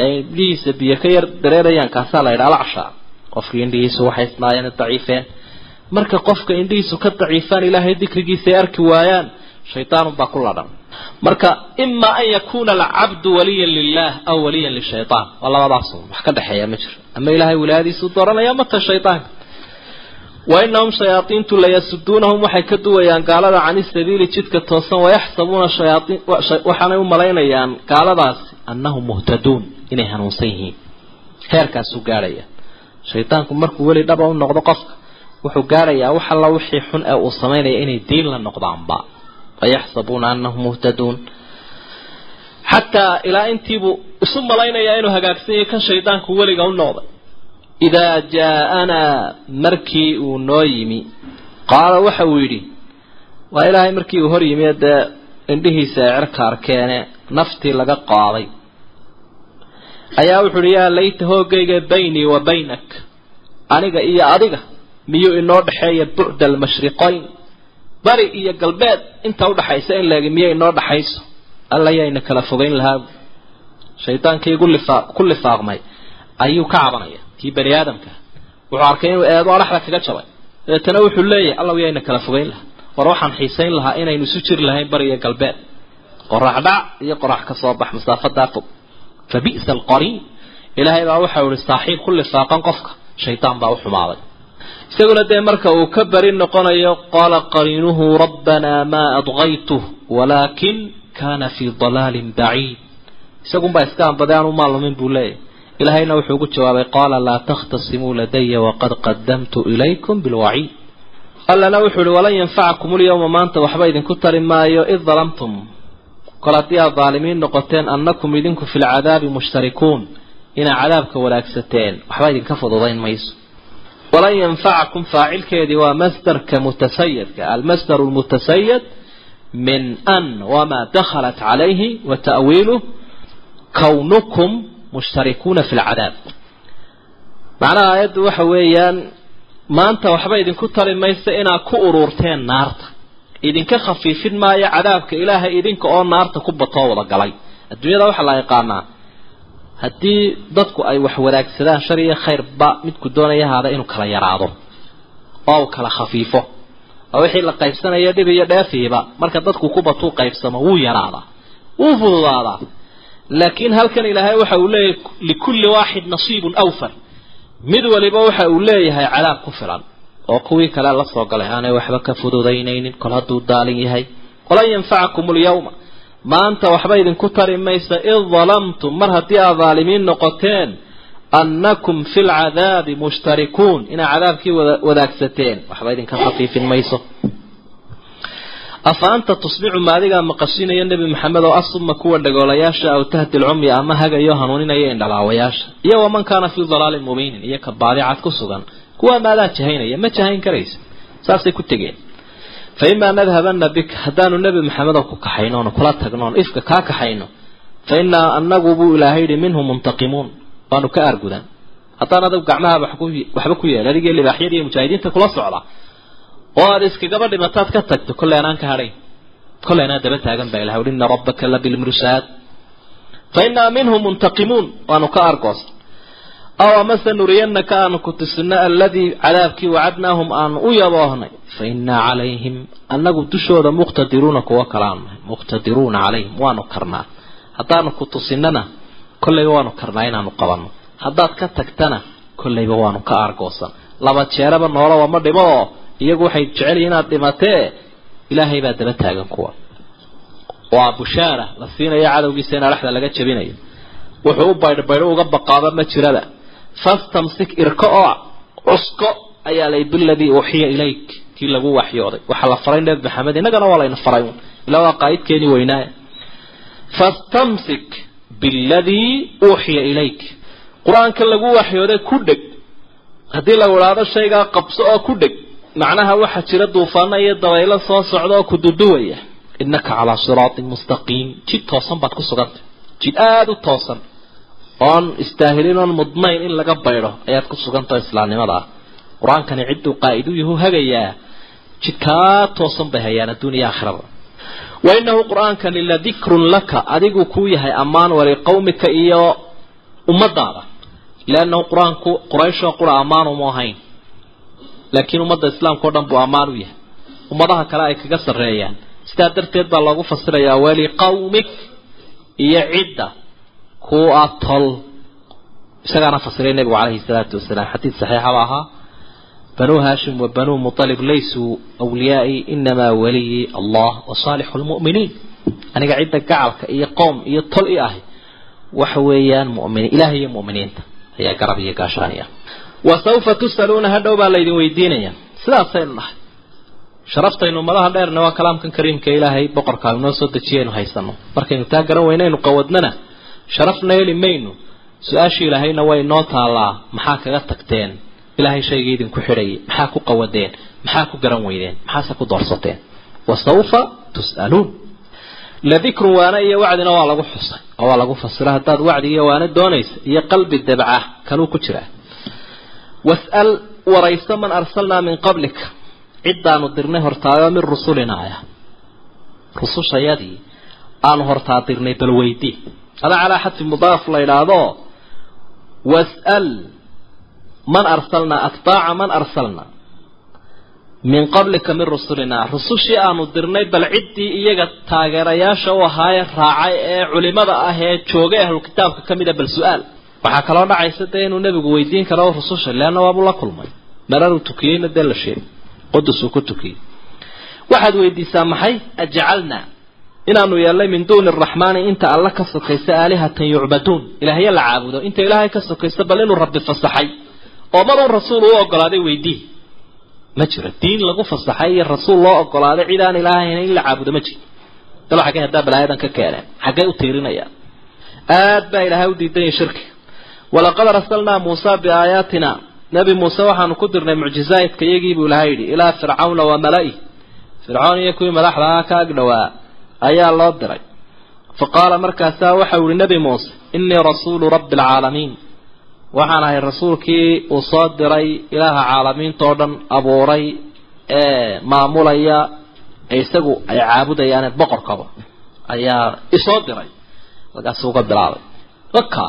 ee indhihiisa biyo ka yar dareerayaan kaasaa la yidhaha alacsha qofkii indhihiisu waxay isnaayeen daciifeen. Marka qofka indhihiisu ka daciifaan ilaahay dikrigiisa ay arki waayaan shaydaanunbaa ku ladhan. Marka ima an yakuna alcabdu waliyan lilah aw waliyan lishayaan waa labadaas wax ka dhexeeya ma jiro. Ama ilahay wilaayadiisuu dooranaya mata shaydaanka wa inahum shayaaiintu layasuduunahum waxay ka duwayaan gaalada cani sabiili jidka toosan wayaxsabuuna waxaanay u malaynayaan gaaladaasi annahum muhtaduun inay hanuunsan yihiin. Heerkaasuu gaadhaya shaydaanku markuu weli dhaba u noqdo qofka wuxuu gaadhayaa wax alla wixii xun ee uu samaynaya inay diin la noqdaanba. Wayaxsabuuna anahum muhtaduun xataa ilaa intiibuu isu malaynayaa inuu hagaagsan yahay kan shaydaanku weliga u noqday idaa jaa-anaa markii uu noo yimi qaala waxa uu yidhi waa ilaahay markii uu hor yimi dee indhihiisa cerka arkeene naftii laga qaaday ayaa wuxu uhi yaa layta hoogayga baynii wa baynak aniga iyo adiga miyuu inoo dhexeeya bucda almashriqayn bari iyo galbeed inta udhaxaysa in laegi miya inoo dhaxayso alla yayna kala fogeyn lahaa shaydaankii gu lifa ku lifaaqmay ayuu ka cabanaya kii bani aadamka wuxuu arkay inuu eedo adhaxda kaga jabay. Dabeetana wuxuu leeyahay allaw yayna kala fogeyn lahaa. War waxaan xiisayn lahaa inaynu isu jiri lahayn bari iyo galbeed. Qorax dhac iyo qorax ka soo bax masaafadaa fog fa bi'sa alqariin ilaahay baa waxau ihi saaxiib ku lifaaqan qofka. Shaydaan baa u xumaaday. Isaguna dee marka uu ka bari noqonayo qaala qariinuhu rabbanaa maa adgaytuh walaakin kaana fii dalaalin baciid isagunbaa iska anbaday aan u maalumin buu leeyahy ilaahayna wuxuu ugu jawaabay qaala laa takhtasimuu ladaya waqad qadamtu ilaykum bilwaciid allana wuxuu ihi walan yanfacakum ulyawma maanta waxba idinku tari maayo id dalamtum. Kol haddii aad daalimiin noqoteen annakum idinku fi lcadaabi mushtarikuun inaa cadaabka wanaagsateen waxba idinka fududayn mayso. Walan yanfacakum faacilkeedii waa masdarka mutasayadka almasdaru lmutasayad min an wamaa dakhalat calayhi wa ta'wiiluh kawnukum mushtarikuuna fi lcadaab macnaha aayaddu waxa weeyaan maanta waxba idinku tari maysa inaad ku uruurteen naarta. Idinka khafiifin maayo cadaabka ilaahay idinka oo naarta ku batoo wada galay. Adduunyada waxaa la yaqaanaa haddii dadku ay wax wadaagsadaan shar iyo khayrba midku doonaya haada inuu kala yaraado oo uu kala khafiifo. Oo wixii la qaybsanaya dhib iyo dheefiiba. Marka dadku ku batuu qaybsamo wuu yaraadaa wuu fududaadaa laakiin halkan ilaahay waxa uu leeyahay likulli waaxid nasiibun awfar mid waliba waxa uu leeyahay cadaab ku filan oo kuwii kale la soo galay aanay waxba ka fududaynaynin kol hadduu daalin yahay. Walan yanfacakum alyawma maanta waxba idinku tari maysa id dalamtum mar haddii aad daalimiin noqoteen annakum fi lcadaabi mushtarikuun inaa cadaabkii wadaagsateen waxba idinka khafiifin mayso afa anta tusmicu ma adigaa maqashinaya nebi maxamed oo asuma kuwa dhagoolayaasha aw tahdi lcumya ama hagayo hanuuninaya indhalaawayaasha iyo waman kaana fii dalaalin mubiinin iyo ka ku sugan. Kuwaa maadaa jahaynaya ma jahayn karaysa. Saasay ku tegeen. Fa imaa nadhabana bika haddaanu nebi maxamed oo ku kaxayno oonu kula tagno oon ifka kaa kaxayno fa innaa anagu buu ilaahay yihi minhum muntaqimuun. Waanu ka aargudan haddaan adag gacmahaaba waxba ku yeel adigii libaaxyada mujaahidiinta kula socda oo aad iskagaba dhimataad ka tagto? Kolley anaan ka hadhayn kolley anaa daba taagan baa ilahay ina rabbaka la bilmirsaad fa innaa minhum muntaqimuun waanu ka argoosan aw amase nuriyanaka aanu ku tusino alladii cadaabkii wacadnaahum aanu u yaboohnay. Fa innaa calayhim annagu dushooda muqtadiruuna kuwo kalaan nahay muqtadiruuna calayhim waanu karnaa. Haddaanu ku tusinana kollayba waanu karnaa inaanu qabanno haddaad ka tagtana kollayba waanu ka argoosan laba jeeraba noolaba ma dhimo. oo iyagu waxay jecelyihin inaad dhimatee ilaahay baa daba taagan kuwa. Waa bushaara la siinayo cadowgiisa in adhaxda laga jabinayo wuxuu u baydhbaydho uga baqaaba ma jiraba fastamsik irko oo cusko ayaa lay biladii uuxiya ilayk kii lagu waxyooday. Waxaa la faray nebi maxamed innagana waa layna faray ilaa waa qaa'idkeeni weynaaya fastamsik biladii uuxiya ilayk. Qur'aanka lagu waxyooday ku dheg. Haddii lagu idhaahdo shaygaa qabso oo ku dheg macnaha waxaa jira duufaano iyo dabaylo soo socda oo ku duduwaya. Innaka calaa siraatin mustaqiim. Jid toosan baad ku sugantay jid aada u toosan. Oon istaahilin oon mudnayn in laga baydho ayaad ku sugantaho islaamnimada. Ah qur'aankani cidduu qaa'id u yahu hagayaa. Jidkaa toosan bay hayaan adduuniya aakhiraba wa innahu qur'aankani la dikrun laka adigu kuu yahay ammaan waliqawmika iyo ummadaada liannahu qur'aanku qurayshoo qura ammaan uma ahayn laakiin ummadda islaamka o dhan buu ammaan u yahay. Ummadaha kale ay kaga sarreeyaan. Sidaa darteed baa loogu fasirayaa waliqawmik iyo cidda kuwa tol isagaana fasiray nebigu calayhi salaatu wasalaam. Xadiid saxiixaba ahaa banuu haashim wa banuu mutalib laysuu awliyaai inamaa waliyi allah wa saalixu lmu'miniin aniga cidda gacalka iyo qoom iyo tol i ahi waxa weeyaan muminiin ilaah iyo mu'miniinta. Ayaa garab iyo gaashaaniya wa sawfa tus'aluuna hadhow baa laydin weydiinaya. Sidaasaynu nahay. Sharaftaynu ummadaha dheerna waa kalaamkan kariimka ilaahay boqorkaa inoo soo dejiyaynu haysano. Markaynu taa garan weynaynu qawadnana sharafna heli maynu su'aashii ilaahayna way inoo taallaa maxaa kaga tagteen? Ilaahay shaygii idinku xidhayay maxaa ku qawadeen? Maxaa ku garan weydeen? Maxaase ku doorsateen? Wa sawfa tus'aluun. Ladikrun waana iyo wacdina waa lagu xusay oo waa lagu fasira haddaad wacdi iyo waana doonaysa iyo qalbi dabca kanuu ku jiraa was'al warayso man arsalnaa min qablika ciddaanu dirnay hortaayo min rusulina ah rusushayadii aanu hortaa dirnay bal weydi. Adaa calaa xadfi mudaaf la yidhaahdo was'al man arsalnaa atbaaca man arsalnaa min qablika min rusulina. Rusushii aanu dirnay bal ciddii iyaga taageerayaasha u ahaaye raacay ee culimada ah ee joogay ahlulkitaabka ka mid a bal su'aal waxaa kaloo dhacaysa dee inuu nebigu weydiin karo rususha leanna waabuu la kulmay. Mararuu tukiyeyna dee la sheegay. Qudusuu ku tukiyey waxaad weydiisaa maxay? Ajcalnaa inaanu yeelnay min duuni araxmaani inta alla ka sokaysa aalihatan yucbaduun. Ilaahya la caabudo. Inta ilaahay ka sokaysa bal inuu rabbi fasaxay. Oo maruu rasuul u ogolaaday weydii ma jiro. Diin lagu fasaxay iyo rasuul loo ogolaaday cid aan ilaahayn in la caabudo ma jiro. Dalo xaggay haddaa balaayadan ka keeneen. Xaggay u tiirinayaan aad baa ilaahay u diidanya shirki walaqad arsalnaa muusa biaayaatina. Nebi muuse waxaanu ku dirnay mucjizaadka iyagii buu ilahay yidhi ilaa fircawna wa mala'i. Fircoon iyo kuwii madaxdaa ka agdhowaa ayaa loo diray. Fa qaala markaasaa waxau yihi nebi muuse innii rasuulu rabbi alcaalamiin waxaan ahay rasuulkii uu soo diray ilaaha caalamiintao dhan abuuray ee maamulaya ee isagu ay caabudayaane boqorkaba ayaa isoo diray. Markaasuu uga bilaabay. Waka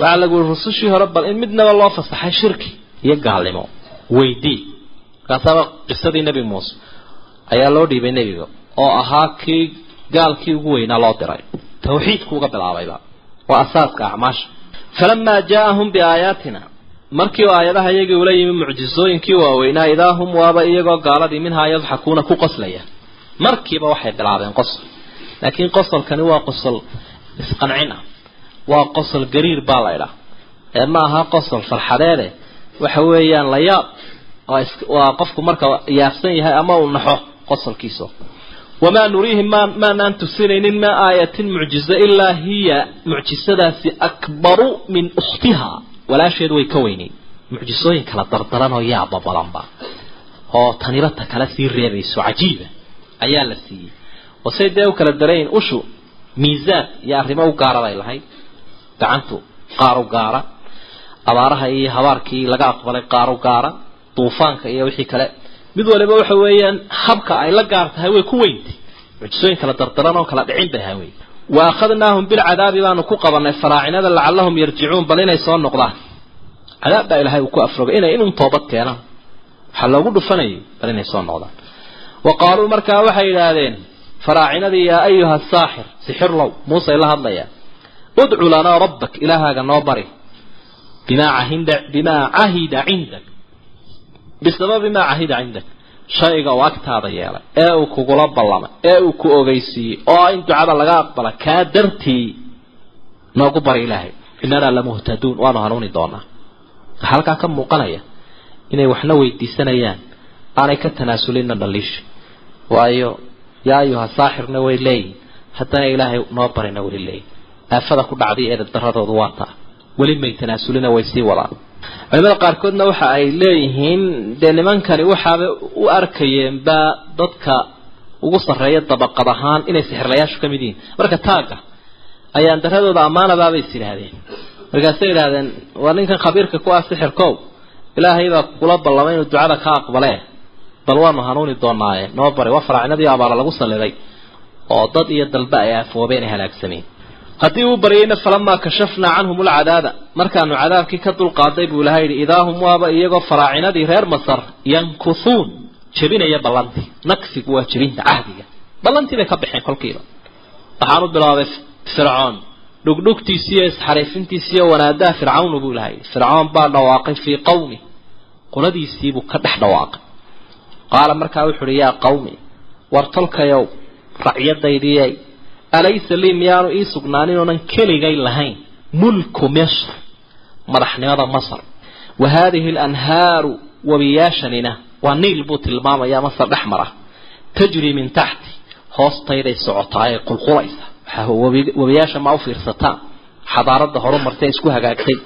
waxaa lagu rusushii hore bal in midnaba loo fasaxay shirki iyo gaalnimo. Weydii markaasaaba qisadii nebi muuse ayaa loo dhiibay nebiga oo ahaa kii gaalkii ugu weynaa loo diray. Tawxiidku uga bilaabayba waa asaaska acmaasha. Falamaa jaaahum biaayaatina. Markii aayadaha iyagii ula yimi mucjizooyinkii waaweynaa idaa hum waaba iyagoo gaaladii minhaa yadxakuuna ku qoslaya. Markiiba waxay bilaabeen qosol. Laakiin qosolkani waa qosol isqancin ah waa qosol gariir baa la idhaa ee ma aha qosol farxadeede. Waxa weeyaan la yaab waa qofku marka yaabsan yahay ama uu naxo qosolkiisa wamaa nuriihim ma maanaan tusinaynin ma aayatin mucjizo ilaa hiya mucjisadaasi akbaru min ukhtiha. Walaasheed way ka weyneyn mucjisooyin kala dardaran oo yaaba badanba oo taniba ta kale sii reebayso cajiiba ayaa la siiyey. Oo say dee u kala darayn ushu miisaan iyo arrimo u gaara bay lahayd gacantu qaar u gaara abaaraha iyo habaarkii laga aqbalay qaar u gaara duufaanka iyo wixii kale. Mid waliba waxa weeyaan habka ay la gaar tahay way ku weyntay. Mucjisooyin kala dardaran oo kala dhicin bay ahaa wey wa akhadnaahum bilcadaabi baanu ku qabanay faraacinada lacallahum yarjicuun bal inay soo noqdaan. Cadaab baa ilaahay uu ku afrogay inay inun toobad keenaan. Waxaa loogu dhufanayay bal inay soo noqdaan. Wa qaaluu markaa waxay yidhaahdeen faraacinadii yaa ayuha saaxir sixirlow muusey la hadlayaa udcu lanaa rabbak ilaahaaga noo bari. Bimaa ahida bimaa cahida cindak. Bisababi maa cahida cindak. Shayga uu agtaada yeelay ee uu kugula ballamay ee uu ku ogeysiiyey oo in ducada laga aqbala kaa dartii noogu bari ilaahay. Inanaa lamuhtaduun waanu hanuuni doonaa. Waxaa halkaa ka muuqanaya inay waxna weydiisanayaan aanay ka tanaasulina dhaliisha waayo yaa ayuha saaxirna way leeyihiin haddana ilaahay noo barina way leeyihiin aafada ku dhacday ee daradoodu waa taa weli may tanaasulina way sii wadaan. Culimada qaarkoodna waxa ay leeyihiin dee nimankani waxaaba u arkayeenba dadka ugu sarreeya dabaqad ahaan inay sixirlayaashu ka mid yihiin. Marka taagga ayaan daradooda ammaanabaabay is yidhaahdeen. Markaasay yidhahdeen waa ninkan khabiirka ku ah sixirkow ilaahay baa kula ballamay inuu ducada ka aqbalee. Bal waanu hanuuni doonaaye noo bari waa faraacinadii abaara lagu salliday oo dad iyo dalba ay aafoobeen ay halaagsameen haddii uu baryayna falamaa kashafnaa canhum ulcadaaba markaanu cadaabkii ka dulqaaday buu ilahay yidhi idaa hum waaba iyagoo faraacinadii reer masar yankuhuun jebinaya ballantii. Nakfigu waa jebinta cahdiga. Ballantii bay ka baxeen kolkiiba. Waxaan u bilaabay fircoon. Dhugdhugtiisi iyo isxariifintiisi iyo wanaadaha fircawnu buu ilahay yidhi. Fircoon baa dhawaaqay fii qawmi. Qoladiisiibuu ka dhex dhawaaqay. Qaala markaa wuxu uhi yaa qawmi war tolkayow racyadaydiyay alaysa lii miyaanu ii sugnaanin oonan keligay lahayn. Mulku misr madaxnimada masar. Wa haadihi alanhaaru wabiyaashanina waa niil buu tilmaamayaa masar dhex mara. Tajri min taxti hoostayday socotaa ee qulqulaysa. Wabiyaasha ma u fiirsataan xadaarada horumartay isku hagaagtay.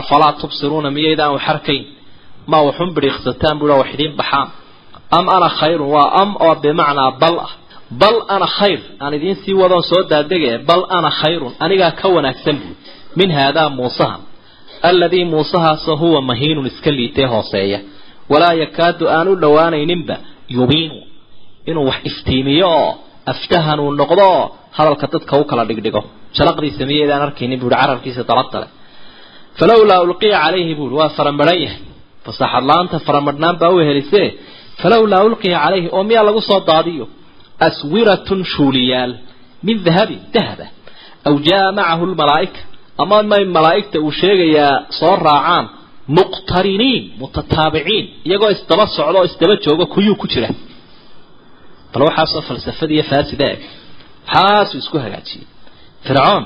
Afalaa tubsiruuna miyaydaan wax arkayn? Ma waxun bidhiiqsataan bua wax idiin baxaan. Am ana khayrun waa am oo bimacnaa bal ah bal ana khayr aan idiin sii wadoon soo daadege bal ana khayrun anigaa ka wanaagsan buui min haadaa muusaha alladii muusahaasoo huwa mahiinun iska liitee hooseeya. Walaa yakaadu aan u dhowaanayninba yubiinu inuu wax iftiimiyo oo aftahanuu noqdo oo hadalka dadka u kala dhigdhigo. Shalaqdiisa miyaydaan arkaynin buuhi carabkiisa daladale falowlaa ulqiya calayhi buui waa faramadhan yahay. Fasaxad la'aanta faramadhnaan baa u helisee falowlaa ulqiya calayhi oo miyaa lagu soo daadiyo aswiratun shuuliyaal min dahabin dahaba aw jaa macahu lmalaa'ika ama may malaa'igta uu sheegayaa soo raacaan muqtariniin mutataabiciin iyagoo isdaba socda oo isdaba jooga kuyuu ku jira bal waxaasoo falsafada iyo faasida eg waxaasuu isku hagaajiyey fircoon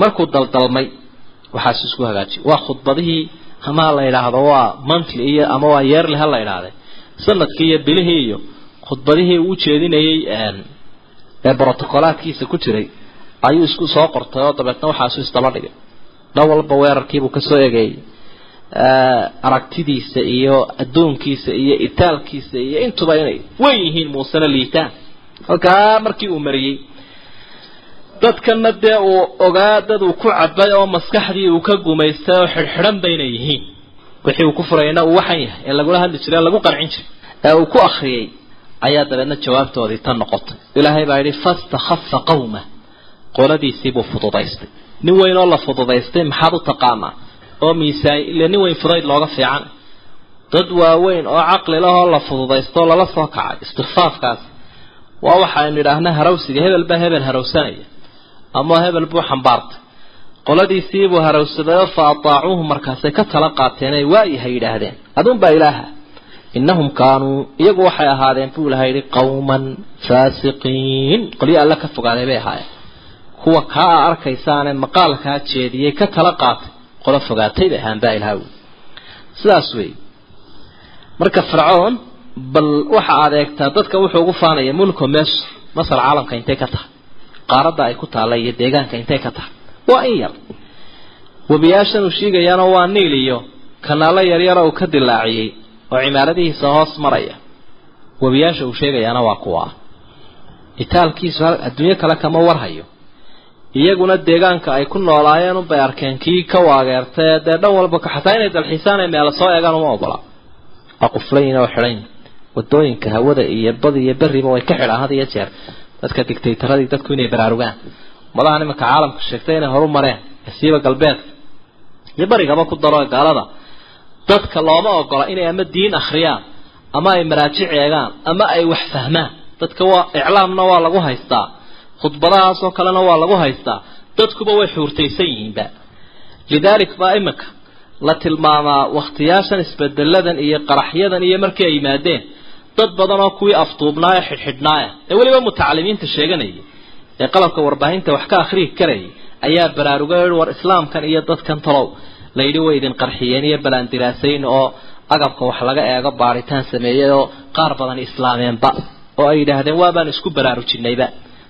markuu daldalmay waxaasuu isku hagaajiyey waa khudbadihii ama la yidhaahdo waa monthly iyo ama waa yeerli ha la yidhaahde sannadkii iyo bilihii iyo khudbadihii uu jeedinayay ee brotocolaadkiisa ku jiray ayuu isku soo qortay oo dabeetna waxaasu isdaba dhigay. Dhan walba weerarkiibuu ka soo egeeyey aragtidiisa iyo adduunkiisa iyo itaalkiisa iyo intuba inay wen yihiin muusena liitaan. Halkaa markii uu mariyey dadkana dee uu ogaa dad uu ku cabay oo maskaxdii uu ka gumaystay oo xidhxidhan bayna yihiin. Wixii uu ku furayna uu waxan yahay ee lagula hadli jiray ee lagu qancin jiray ee uu ku akriyay ayaa dabeedna jawaabtoodii tan noqotay. Ilaahay baa yidhi fastakhafa qawma. Qoladiisiibuu fududaystay. Nin weyn oo la fududaystay maxaad u taqaanaa? Oo miisaan ile nin weyn fudayd looga fiican. Dad waaweyn oo caqli lahoo la fududaystoo lala soo kacay istikfaafkaas waa waxaynu idhaahna harawsiga hebel baa hebel harawsanaya ama hebel buu xambaartay. Qoladiisiibuu harawsadayoo fa ataacuuhu markaasay ka tala qaateen ay waayahay yidhaahdeen. Adunbaa ilaaha innahum kaanuu iyagu waxay ahaadeen buu ilaha yidhi qawman faasiqiin qolyo alle ka fogaaday bay ahaayeen kuwa kaa a arkaysaane maqaalkaa jeediyey ka tala qaatay qolo fogaatay bay ahaan baa ilaha wy sidaas wey marka fircoon bal waxa aad eegtaa dadka wuxuu ugu faanaya mulko meesha masar caalamka intay ka tahay qaaradda ay ku taalla iyo deegaanka intay ka tahay waa in yar webiyaashan uu sheegayaana waa niil iyo kanaalo yaryara uu ka dilaaciyey oo cimaaradihiisa hoos maraya. Webiyaasha uu sheegayaana waa kuwa. Itaalkiisu adduunyo kale kama warhayo. Iyaguna deegaanka ay ku noolaayeen unbay arkeen kii ka waageertay dee dhan walba xataa inay dalxiisaan ay meelo soo eegaan uma ogola. Waa quflayin oo xidhan waddooyinka hawada iyo bad iyo beriba way ka xidhaan had iyo jeer. Dadka dictatoradii dadku inay baraarugaan. Ummadahan iminka caalamka sheegtay inay horu mareen siiba galbeedka iyo barigaba ku daro gaalada dadka looma ogola inay ama diin akhriyaan ama ay maraajic eegaan ama ay wax fahmaan. Dadka waa iclaamna waa lagu haystaa. Khudbadahaasoo kalena waa lagu haystaa. Dadkuba way xuurtaysan yihiinba. Lidaalik baa iminka la tilmaamaa wakhtiyaashan isbedeladan iyo qaraxyadan iyo markii ay yimaadeen. Dad badan oo kuwii afduubnaaya xidhxidhnaaya ee weliba mutacalimiinta sheeganayay ee qalabka warbaahinta wax ka akhriyi karayay ayaa baraarugay war islaamkan iyo dadkan talow layidhi way idin qarxiyeen iyo balaandiraasayn oo agabka wax laga eego baaritaan sameeyey oo qaar badan islaameenba oo ay yidhaahdeen waabaan isku baraarujinayba.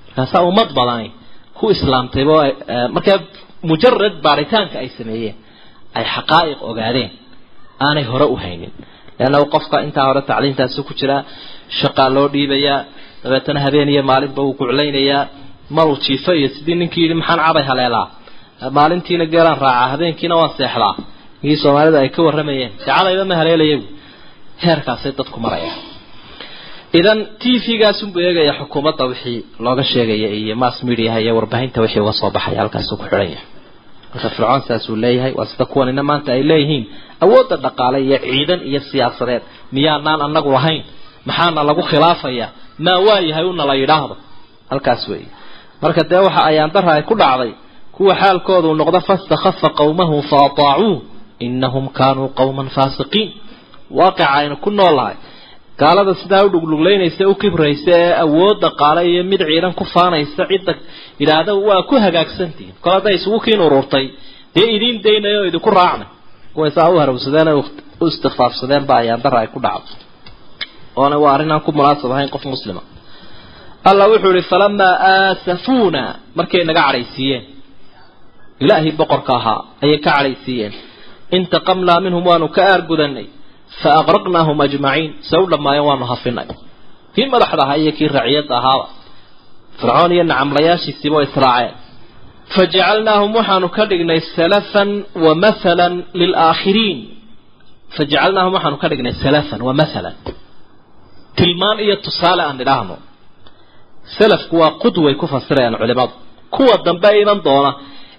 Markaasaa ummad badani ku islaamtayba markaa mujarad baaritaanka ay sameeyeen ay xaqaa'iq ogaadeen aanay hore u haynin. Leanna qofka intaa hore tacliintaasi ku jiraa shaqaa loo dhiibayaa dabeetana habeen iyo maalinba uu guclaynayaa maruu jiifo iyo sidii ninkii yidhi maxaan cabay haleelaa maalintiina geelaan raacaa habeenkiina waan seexdaa. Ninkii soomaalida ay ka warramayeen? Seecadayba ma haleelaya heerkaasay dadku marayaan. Idan t v-gaasunbuu eegaya xukuumadda wixii looga sheegaya iyo mass mediaha iyo warbaahinta wixii uga soo baxaya halkaasuu ku xidhan yahay. Marka fircoon saasuu leeyahay waa sida kuwanina maanta ay leeyihiin. Awoodda dhaqaale iyo ciidan iyo siyaasadeed. Miyaanaan anagu lahayn? Maxaana lagu khilaafaya? Maa waa yahay una la yidhaahdo? Halkaas weeye. Marka dee waxa ayaandara ay ku dhacday kuwa xaalkoodu noqdo fastakhafa qawmahu fa ataacuuh inahum kaanuu qawman faasiqiin. Waaqica aynu ku noolahay gaalada sidaa u dhugluglaynaysa u kibraysa ee awood dhaqaale iyo mid ciidan ku faanaysa cidda yidhaahda waa ku hagaagsantihiin kol hadday isugu kiin ururtay dee idiin daynay oo idinku raacnay kuway saa u harawsadeen oo u istikfaafsadeen ba ayaandara ay ku dhacdo. Oona waa arrin aan ku munaasab ahayn qof muslima. Allah wuxuu ihi falamaa aasafuuna markay naga cadhaysiiyeen ilaahii boqorka ahaa ayay ka cadhaysiiyeen intaqamnaa minhum waanu ka aargudanay fa aqraqnaahum ajmaciin se u dhammaayeen waanu hafinay. Kii madaxda ahaa iyo kii raciyadda ahaaba fircoon iyo nacamlayaashiisiiba way israaceen. Fajacalnaahum waxaanu ka dhignay salafan wa mathalan lilaakhiriin. Fajacalnaahum waxaanu ka dhignay salafan wa mathalan. Tilmaan iyo tusaale aan idhaahno salafku waa qudway ku fasirayaan culimadu. Kuwa dambe iman doona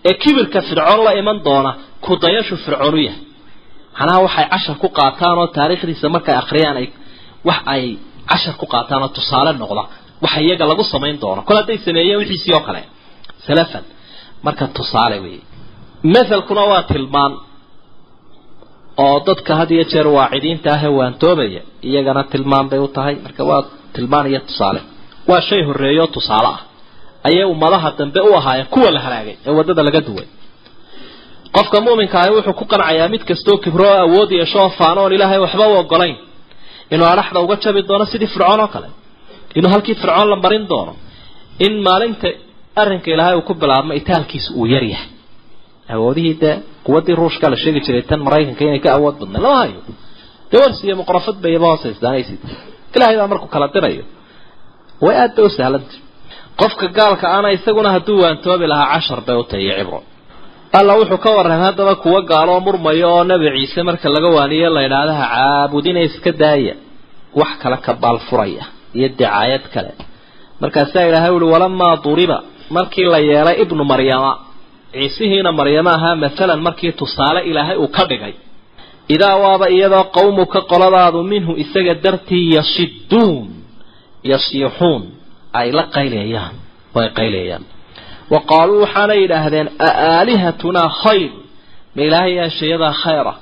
ee kibirka fircoon la iman doona kudayashu u yahay. Macnaha waxay cashar ku qaataan oo taariikhdiisa markay akhriyaan ay wax ay cashar ku qaataan oo tusaale noqda waxa iyaga lagu samayn doono kol hadday sameeyeen wixiisii oo kale. Salafan. Marka tusaale weeye. Mathalkuna waa tilmaan oo dadka had iyo jeer waacidiinta ahee waantoobaya iyagana tilmaan bay u tahay. Marka waa tilmaan iyo tusaale. Waa shay horreeyo tusaale ah ayay ummadaha dambe u ahaayeen kuwa la halaagay ee waddada laga duway. Qofka muuminka ahi wuxuu ku qancayaa mid kastoo kibro oo awood oo faano oon ilaahay waxba u ogolayn inuu adhaxda uga jabi doono sidii fircoon oo kale. Inuu halkii fircoon la marin doono. In maalinta arrinka ilaahay uu ku bilaabmo itaalkiisa uu yar yahay. Awoodihii dee quwaddii ruushka la sheegi jiray tan maraykanka inay ka awood badnay. Lama hayo. Dawars iyo muqrafad bayaba hoosaystaanaysid ilaahay baa markuu kala dirayo. Way aad bay u sahlantay qofka gaalka ana isaguna hadduu waantoobi lahaa cashar bay u tahay iyo cibro. Alla wuxuu ka warramay haddaba kuwa gaaloo murmaya oo nebi ciise marka laga waaniyo la yidhaahdaha caabudina iska daaya. Wax kale ka baalfuraya iyo dicaayad kale. Markaasaa ilaahay uhi walamaa duriba. Markii la yeelay ibnu maryama ciisihiina maryamo ahaa maalan markii tusaale ilaahay uu ka dhigay idaa waaba iyadoo qawmuka qoladaadu minhu isaga dartii yashiduun yasiixuun ay la qaylayaan way qaylayaan wa qaaluu waxaanay yidhaahdeen aaalihatunaa khayr. Ma ilaahay yaashayadaa khayra?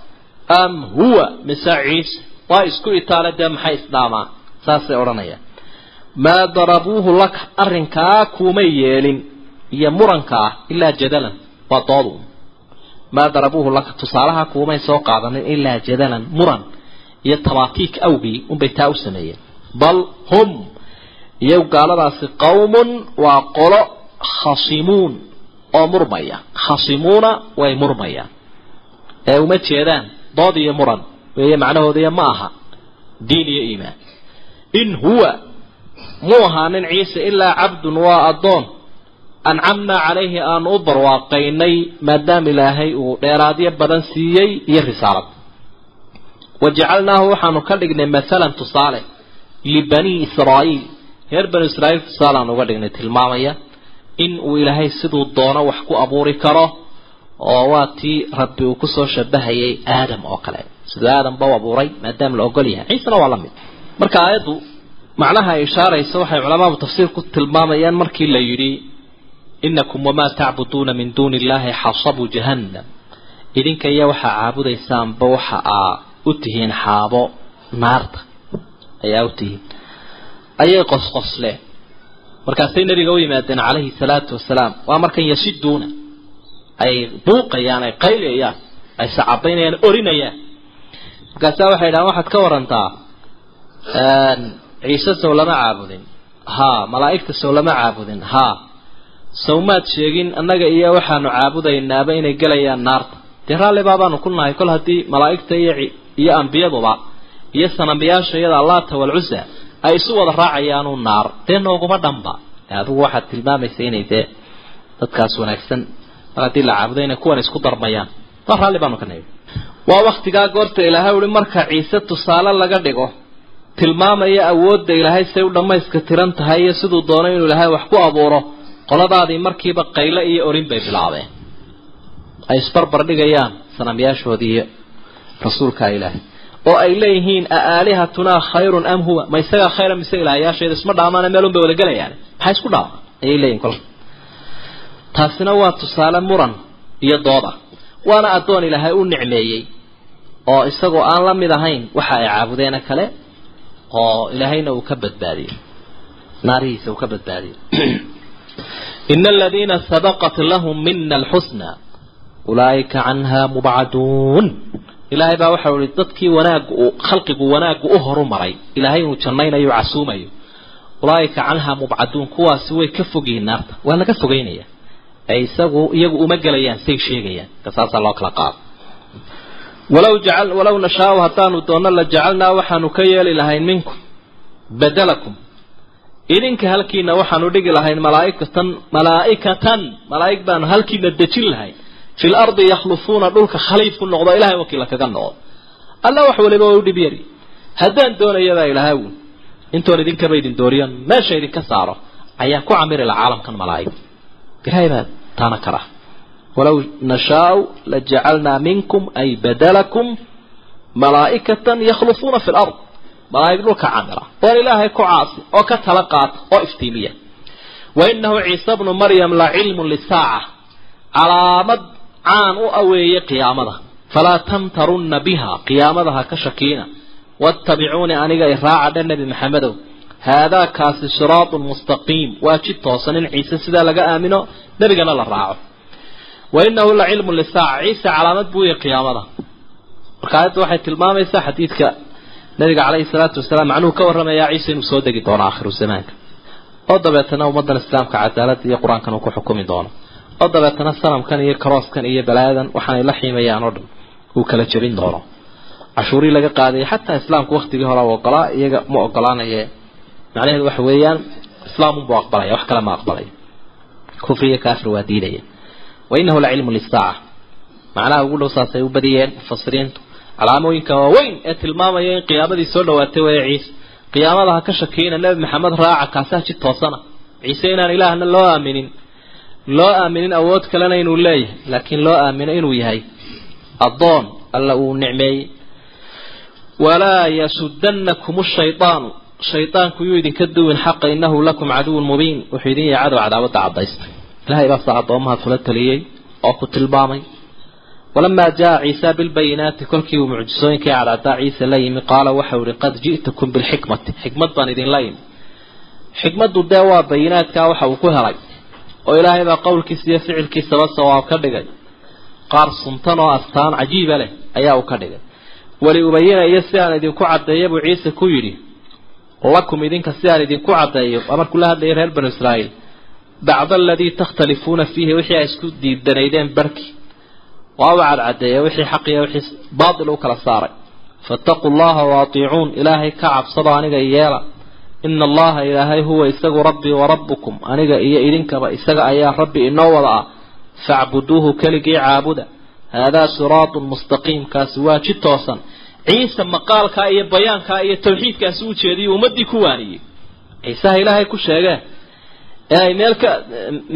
Am huwa mise ciise waa isku itaale dee maxay isdhaamaan? Saasay odhanayaan. Maa darabuuhu laka arrinkaa kuumay yeelin iyo murankaa ilaa jadalan waa doodu maa darabuuhu laka tusaalaha kuumay soo qaadanin ilaa jadalan muran iyo tabaatiik awgii unbay taa u sameeyeen. Bal hum iyagu gaaladaasi qawmun waa qolo khasimuun oo murmaya. Khasimuuna way murmayaan. Ee uma jeedaan dood iyo muran weeye macnahoodaiyo ma aha. Diin iyo iimaan. In huwa muu ahaanin ciise ilaa cabdun waa addoon. Ancamnaa calayhi aanu u barwaaqaynay maadaama ilaahay uu dheeraadyo badan siiyey iyo risaalad. Wajacalnaahu waxaanu ka dhignay maalan tusaale libanii israa'iil reer banu israa'iil tusaalaan uga dhignay tilmaamaya in uu ilaahay siduu doono wax ku abuuri karo oo waa tii rabbi uu ku soo shabahayay aadam oo kale. Siduu aadamba u abuuray maadaama la ogol yahay. Ciisena waa la mid. Marka aayaddu macnaha ay ishaarayso waxay culamaadu tafsiir ku tilmaamayaan markii la yidhi inakum wamaa tacbuduuna min duuni illahi xasabu jahannam. Idinka iyo waxaa caabudaysaanba waxa aa u tihiin xaabo naarta. Ayaa u tihiin ayay qosqosleen markaasay nabiga u yimaadeen calayhi salaatu wasalaam waa markan yasiduuna ay buuqayaan ay qaylayaan ay sacabaynayaan orinayaan. Markaasaa waxay dhahaan waxaad ka warantaa ciise sow lama caabudin. Haa malaa'igta sow lama caabudin. Haa sawmaad sheegin annaga iyo waxaanu caabudaynaaba inay gelayaan naarta. Dee raalli baabaanu ku nahay kol haddii malaa'igta iyo iyo ambiyaduba iyo sanambiyaasha iyada allaata walcusa ay isu wada raacayaanu naar. Dee nooguma dhanba. Adigu waxaad tilmaamaysa inay dee dadkaas wanaagsan. Mar haddii la caabudo inay kuwan isku darmayaan. Waa raalli baanu ka nahy waa waktigaa goorta ilaahay uhi marka ciise tusaale laga dhigo tilmaamaya awoodda ilaahay say u dhammayska tiran tahay iyo siduu doono inuu ilaahay wax ku abuuro qoladaadii markiiba qayle iyo orin bay bilaabeen. Ay isbarbar dhigayaan sanamyaashoodii iyo rasuulka ilaahay oo ay leeyihiin aalihatunaa khayrun am huwa? Ma isagaa khayra mise ilaahayaasheeda isma dhaamaana meelun bay wada gelayaan maxay isku dhaamaan ayay leeyihiin kolka. Taasina waa tusaale muran iyo dood ah. Waana addoon ilaahay u nicmeeyey oo isagoo aan la mid ahayn waxa ay caabudeena kale oo ilaahayna uu ka badbaadiyey naarihiisa uu ka badbaadiyey ina aladiina sabaqat lahum mina alxusna ulaa'ika canha mubcaduun ilaahay baa waxau ihi dadkii wanaaggu uu khalqigu wanaaggu u horu maray ilaahay inuu jannaynayo casuumayo ulaa'ika canha mubcaduun kuwaasi way ka fogyihiin naarta. Waa laga fogeynaya. Ee isagu iyagu uma gelayaan say sheegayaan. Kasaasaa loo kala qaado. Walaw jacal walaw nashaau haddaanu doonno la jacalnaa waxaanu ka yeeli lahayn minkum badalakum. Idinka halkiina waxaanu dhigi lahayn malaaikatan malaa'ikatan malaa'ig baanu halkiina dejin lahayn fi lardi yakhlufuuna dhulka khaliif ku noqdo ilahay wakiila kaga noqdo alla wax waliba waa u dhib yari haddaan doonayabaa ilaahay wn intoon idinkaba idin dooriyan meesha idinka saaro ayaa ku camiri la caalamkan malaa'ig ilahay baa taana kara walaw nashaau lajacalnaa minkum ay badalakum malaa'ikatan yakhlufuuna fi lard malaa'ig dhulka camira oon ilaahay ku caasi oo ka tala qaata oo iftiimiya wa inahu ciise bnu maryam la cilmun lisaaca calaamad caan u aweeye qiyaamada. Falaa tamtarunna biha qiyaamada ha ka shakiina. Wattabicuuni aniga iraaca dha nebi maxamedow. Haadaa kaasi siraatun mustaqiim. Waa jid toosan in ciise sidaa laga aamino nebigana la raaco. Wa inahu la cilmun lisaaca ciise calaamad buu yahay qiyaamada. Marka aayadda waxay tilmaamaysaa xadiidka nabiga calayhi salaatu wasalaam macnuhu ka warramayaa ciise inuu soo degi doono aakhiru zamaanka. Oo dabeetana ummaddan islaamka cadaaladda iyo qur'aankan uu ku xukumi doono oo dabeetana sanamkan iyo karooskan iyo balaayadan waxaanay la xiimayaan oo dhan uu kala jebin doono. Cashuurii laga qaadayay xataa islaamku waktigii hore ogolaa iyaga ma ogolaanaye macnaheedu waxa weeyaan islaamunbuu aqbalaya wax kale ma aqbalaya. Kufri iyo kaafir waa diidaya. Wa inahu la cilmu lisaaca macnaha ugu dhow saasay u badiyeen mufasiriintu calaamooyinka waaweyn ee tilmaamaya in qiyaamadii soo dhawaatay weeye ciise. Qiyaamada ha ka shakiina nebi maxamed raaca kaasaa jid toosana. Ciise inaan ilaahna loo aaminin loo aaminin awood kalena inuu leeyahay laakiin loo aamino inuu yahay addoon alla uu nicmeeyey. Walaa yasudanakum shaydaanu shaydaanku yuu idinka duwin xaqa inahu lakum caduwun mubiin. Wuxuu idin yahay cadow cadaawada cadaysta ilahay baa saa addoomaha kula taliyey oo ku tilmaamay. Walamaa jaa ciisa bilbayinaati kolkii uu mucjisooyinkii cadcadaa ciise la yimi qaala waxau ihi qad ji'tukum bilxikmati. Xikmad baan idinla yimi xikmaddu dee waa bayinaadkaa waxa uu ku helay oo ilaahay baa qowlkiisa iyo ficilkiisaba sawaab ka dhigay. qaar suntan oo astaan cajiiba leh ayaa uu ka dhigay. wali ubayina iyo si aan idinku caddeeya buu ciise ku yidhi lakum idinka si aan idinku caddeeyo waa markuu la hadlayay reer banu israa'iil bacda aladii takhtalifuuna fiihi wixii ay isku diidanaydeen barhkii waa u cadcadeeya wixii xaq iyo wixii baatil u kala saaray. Fattaquu llaha waatiicuun ilaahay ka cabsado aniga yeela ina allaha ilaahay huwa isagu rabbii warabbukum aniga iyo idinkaba isaga ayaa rabbi inoo wada ah. Facbuduuhu keligii caabuda. Haadaa siraatun mustaqiim kaasi waa jid toosan. Ciise maqaalkaa iyo bayaankaa iyo tawxiidkaasi u jeediyay ummadii ku waaniyey ciisaha ilaahay ku sheegee ee ay meel ka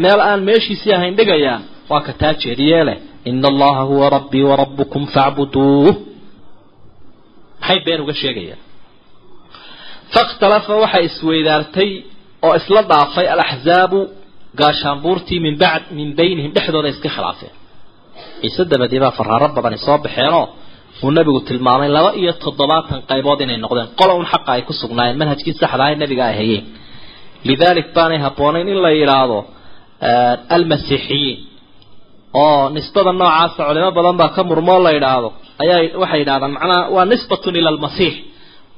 meel aan meeshiisii ahayn dhigayaan waa ka taa jeediye leh ina allaha huwa rabbii warabbukum facbuduuh maxay been uga sheegayaan fakhtalafa waxay isweydaartay oo isla dhaafay alaxzaabu gaashaanbuurtii min bacd min baynihim dhexdooda iska khilaafeen. Ciise dabadii baa faraaro badani soo baxeenoo uu nabigu tilmaamay laba iyo toddobaatan qaybood inay noqdeen. Qola un xaqa ay ku sugnaayeen manhajkii saxda ah ee nabiga ay hayeen. Baanay habboonayn in la yidhaahdo almasiixiyiin. Oo nisbada noocaasa culimo badan baa ka murmoo la yidhaahdo. Ayaa waxay yidhahdaan macnaha waa nisbatun ila almasiix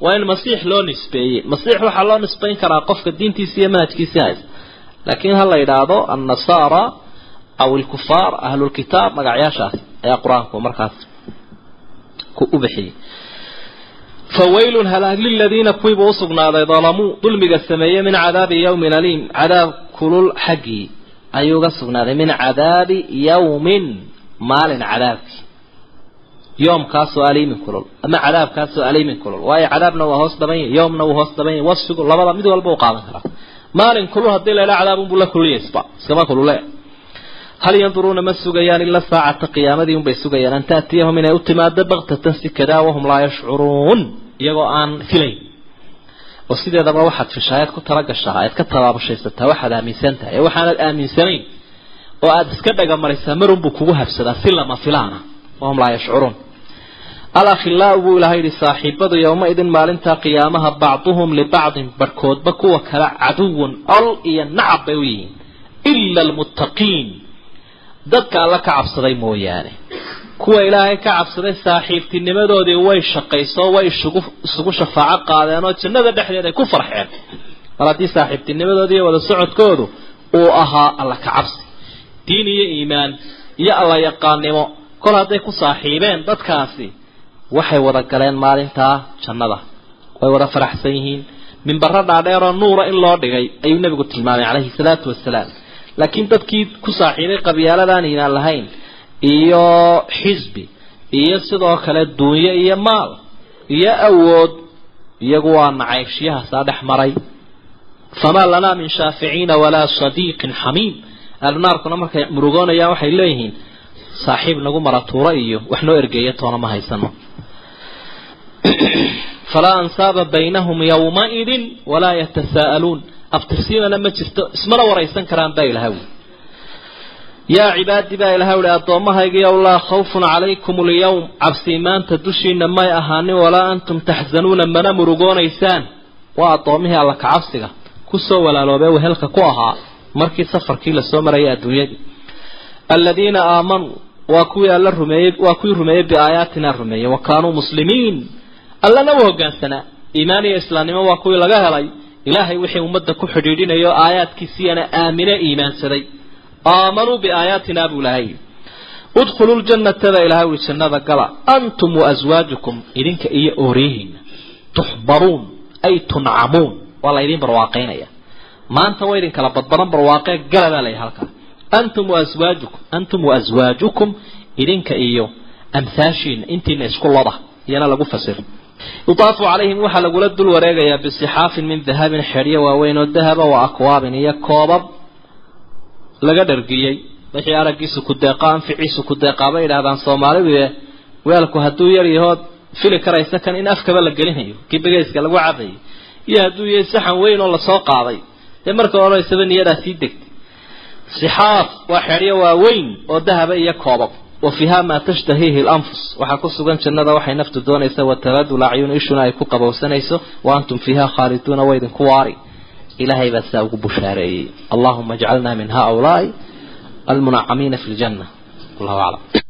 waa in masiix loo nisbeeyey. Masiix waxaa loo nisbayn karaa qofka diintiisa iyo manhajkiisii haysta laakiin ha la yidhaahdo annasaara aw ilkufaar ahlulkitaab magacyaashaas ayaa qur'aanku markaas u bixiyey fawaylun halaag liladiina kuwiibuu usugnaaday dalamuu dulmiga sameeyey min cadaabi yawmin aliim. Cadaab kulul xaggii ayuu uga sugnaaday. Min cadaabi yawmin maalin cadaabkii yoomkaasoo aliimin kulul ama cadaabkaasoo aliimin kulul waayo cadaabna waa hoos dhaban yahy yoomna wuu hoos dhaban yahy wasfigu labada mid walba u qaadan karaa. Maalin kulul haddii la idhaha cadaabunbuu la kulliyaysba iskama kulule. Hal yanduruuna ma sugayaan ila saacata qiyaamadii unbay sugayaan an taatiyahum inay u timaado baktatan si kadaa wahum laa yashcuruun iyagoo aan filayn. Oo sideedaba waxaad fishaayaad ku tala gashaa aad ka tabaabashaysataa waxaad aaminsan tahay ee waxaanad aaminsanayn oo aada iska dhagamarisaa marunbuu kugu habsadaa si lama filaana wahum laa yashcuruun alakhilaau buu ilahay yihi saaxiibadu yowmaidin maalintaa qiyaamaha bacduhum libacdin barhkoodba kuwa kale caduwun col iyo nacab bay u yihiin. Ila almuttaqiin. Dadka alla ka cabsaday mooyaane. Kuwa ilaahay ka cabsaday saaxiibtinimadoodii way shaqayso way isugu isugu shafaaco qaadeen oo jannada dhexdeed ay ku farxeen. Mar haddii saaxiibtinimadoodii iyo wada socodkoodu uu ahaa alla ka cabsi diin iyo iimaan iyo alla yaqaannimo kol hadday ku saaxiibeen dadkaasi waxay wada galeen maalintaa jannada. Way wada faraxsan yihiin. Minbaro dhaadheeroo nuura in loo dhigay ayuu nebigu tilmaamay calayhi salaatu wasalaam laakiin dadkii ku saaxiibay qabyaaladaan iimaan lahayn iyo xisbi iyo sidoo kale duunyo iyo maal iyo awood iyagu waa nacaybshiyahaasaa dhex maray. Famaa lanaa min shaaficiina walaa sadiiqin xamiim. Ahlunaarkuna markay murugoonayaan waxay leeyihiin saaxiib nagu maratuuro iyo wax noo ergeeya toona ma haysano. Falaa ansaaba baynahum yowmaidin walaa yatasaa'aluun abtirsiinana ma jirto ismana waraysan karaan baa ilaha wi yaa cibaadi baa ilaha uhi addoommahaygiyow laa khawfun calaykum alyawm cabsii maanta dushiina may ahaanin walaa antum taxzanuuna mana murugoonaysaan. Waa addoommihii alla kacabsiga ku soo walaaloobee wehelka ku ahaa markii safarkii la soo marayay adduunyadii aladiina aamanuu waa kuwii alla rumeeyey waa kuwii rumeeyey biaayaatina rumeeyey wa kaanuu muslimiin allana u hoggaansanaa iimaan iyo islaamnimo waa kuwii laga helay. ilaahay wixii ummadda ku xidhiidhinayo aayaadkiisiiyana aamine iimaansaday aamanuu biaayaatina buu ilahay udkhuluu ljannata baa ilahay wi jannada gala antum waaswaajukum idinka iyo ooriyihiina tuxbaruun ay tuncamuun waa la idin barwaaqaynaya maanta waa idin kala badbadan barwaaqee gala baa layihi halkaa antum waaswaajukum antum waaswaajukum idinka iyo amhaashiina intiina isku loda iyana lagu fasir. Yutaafu calayhim waxaa lagula dul wareegayaa bisixaafin min dahabin xedhyo waaweyn oo dahaba wa akwaabin iyo koobab laga dhargiyey. Wixii araggiisu ku deeqo anficiisu ku deeqaa bay idhahdaan soomaalidu weelku hadduu yar yahood fili karaysa kan in afkaba la gelinayo kii begeyska lagu cabayay iyo hadduu yahay saxan weyn oo la soo qaaday dee marka sii degtay sixaaf waa xedhyo waaweyn oo dahaba iyo koobab. Wa fiiha maa tashtahiihi lanfus waxaa ku sugan jannada waxay naftu doonaysa wataladul acyun ishuna ay ku qabowsanayso wa antum fiiha khaaliduuna wa idinku waari. Ilahay baa sidaa ugu bushaareeyey. Allahuma ajcalna min haulaai almunacamiina fi ljanna wallahu aclam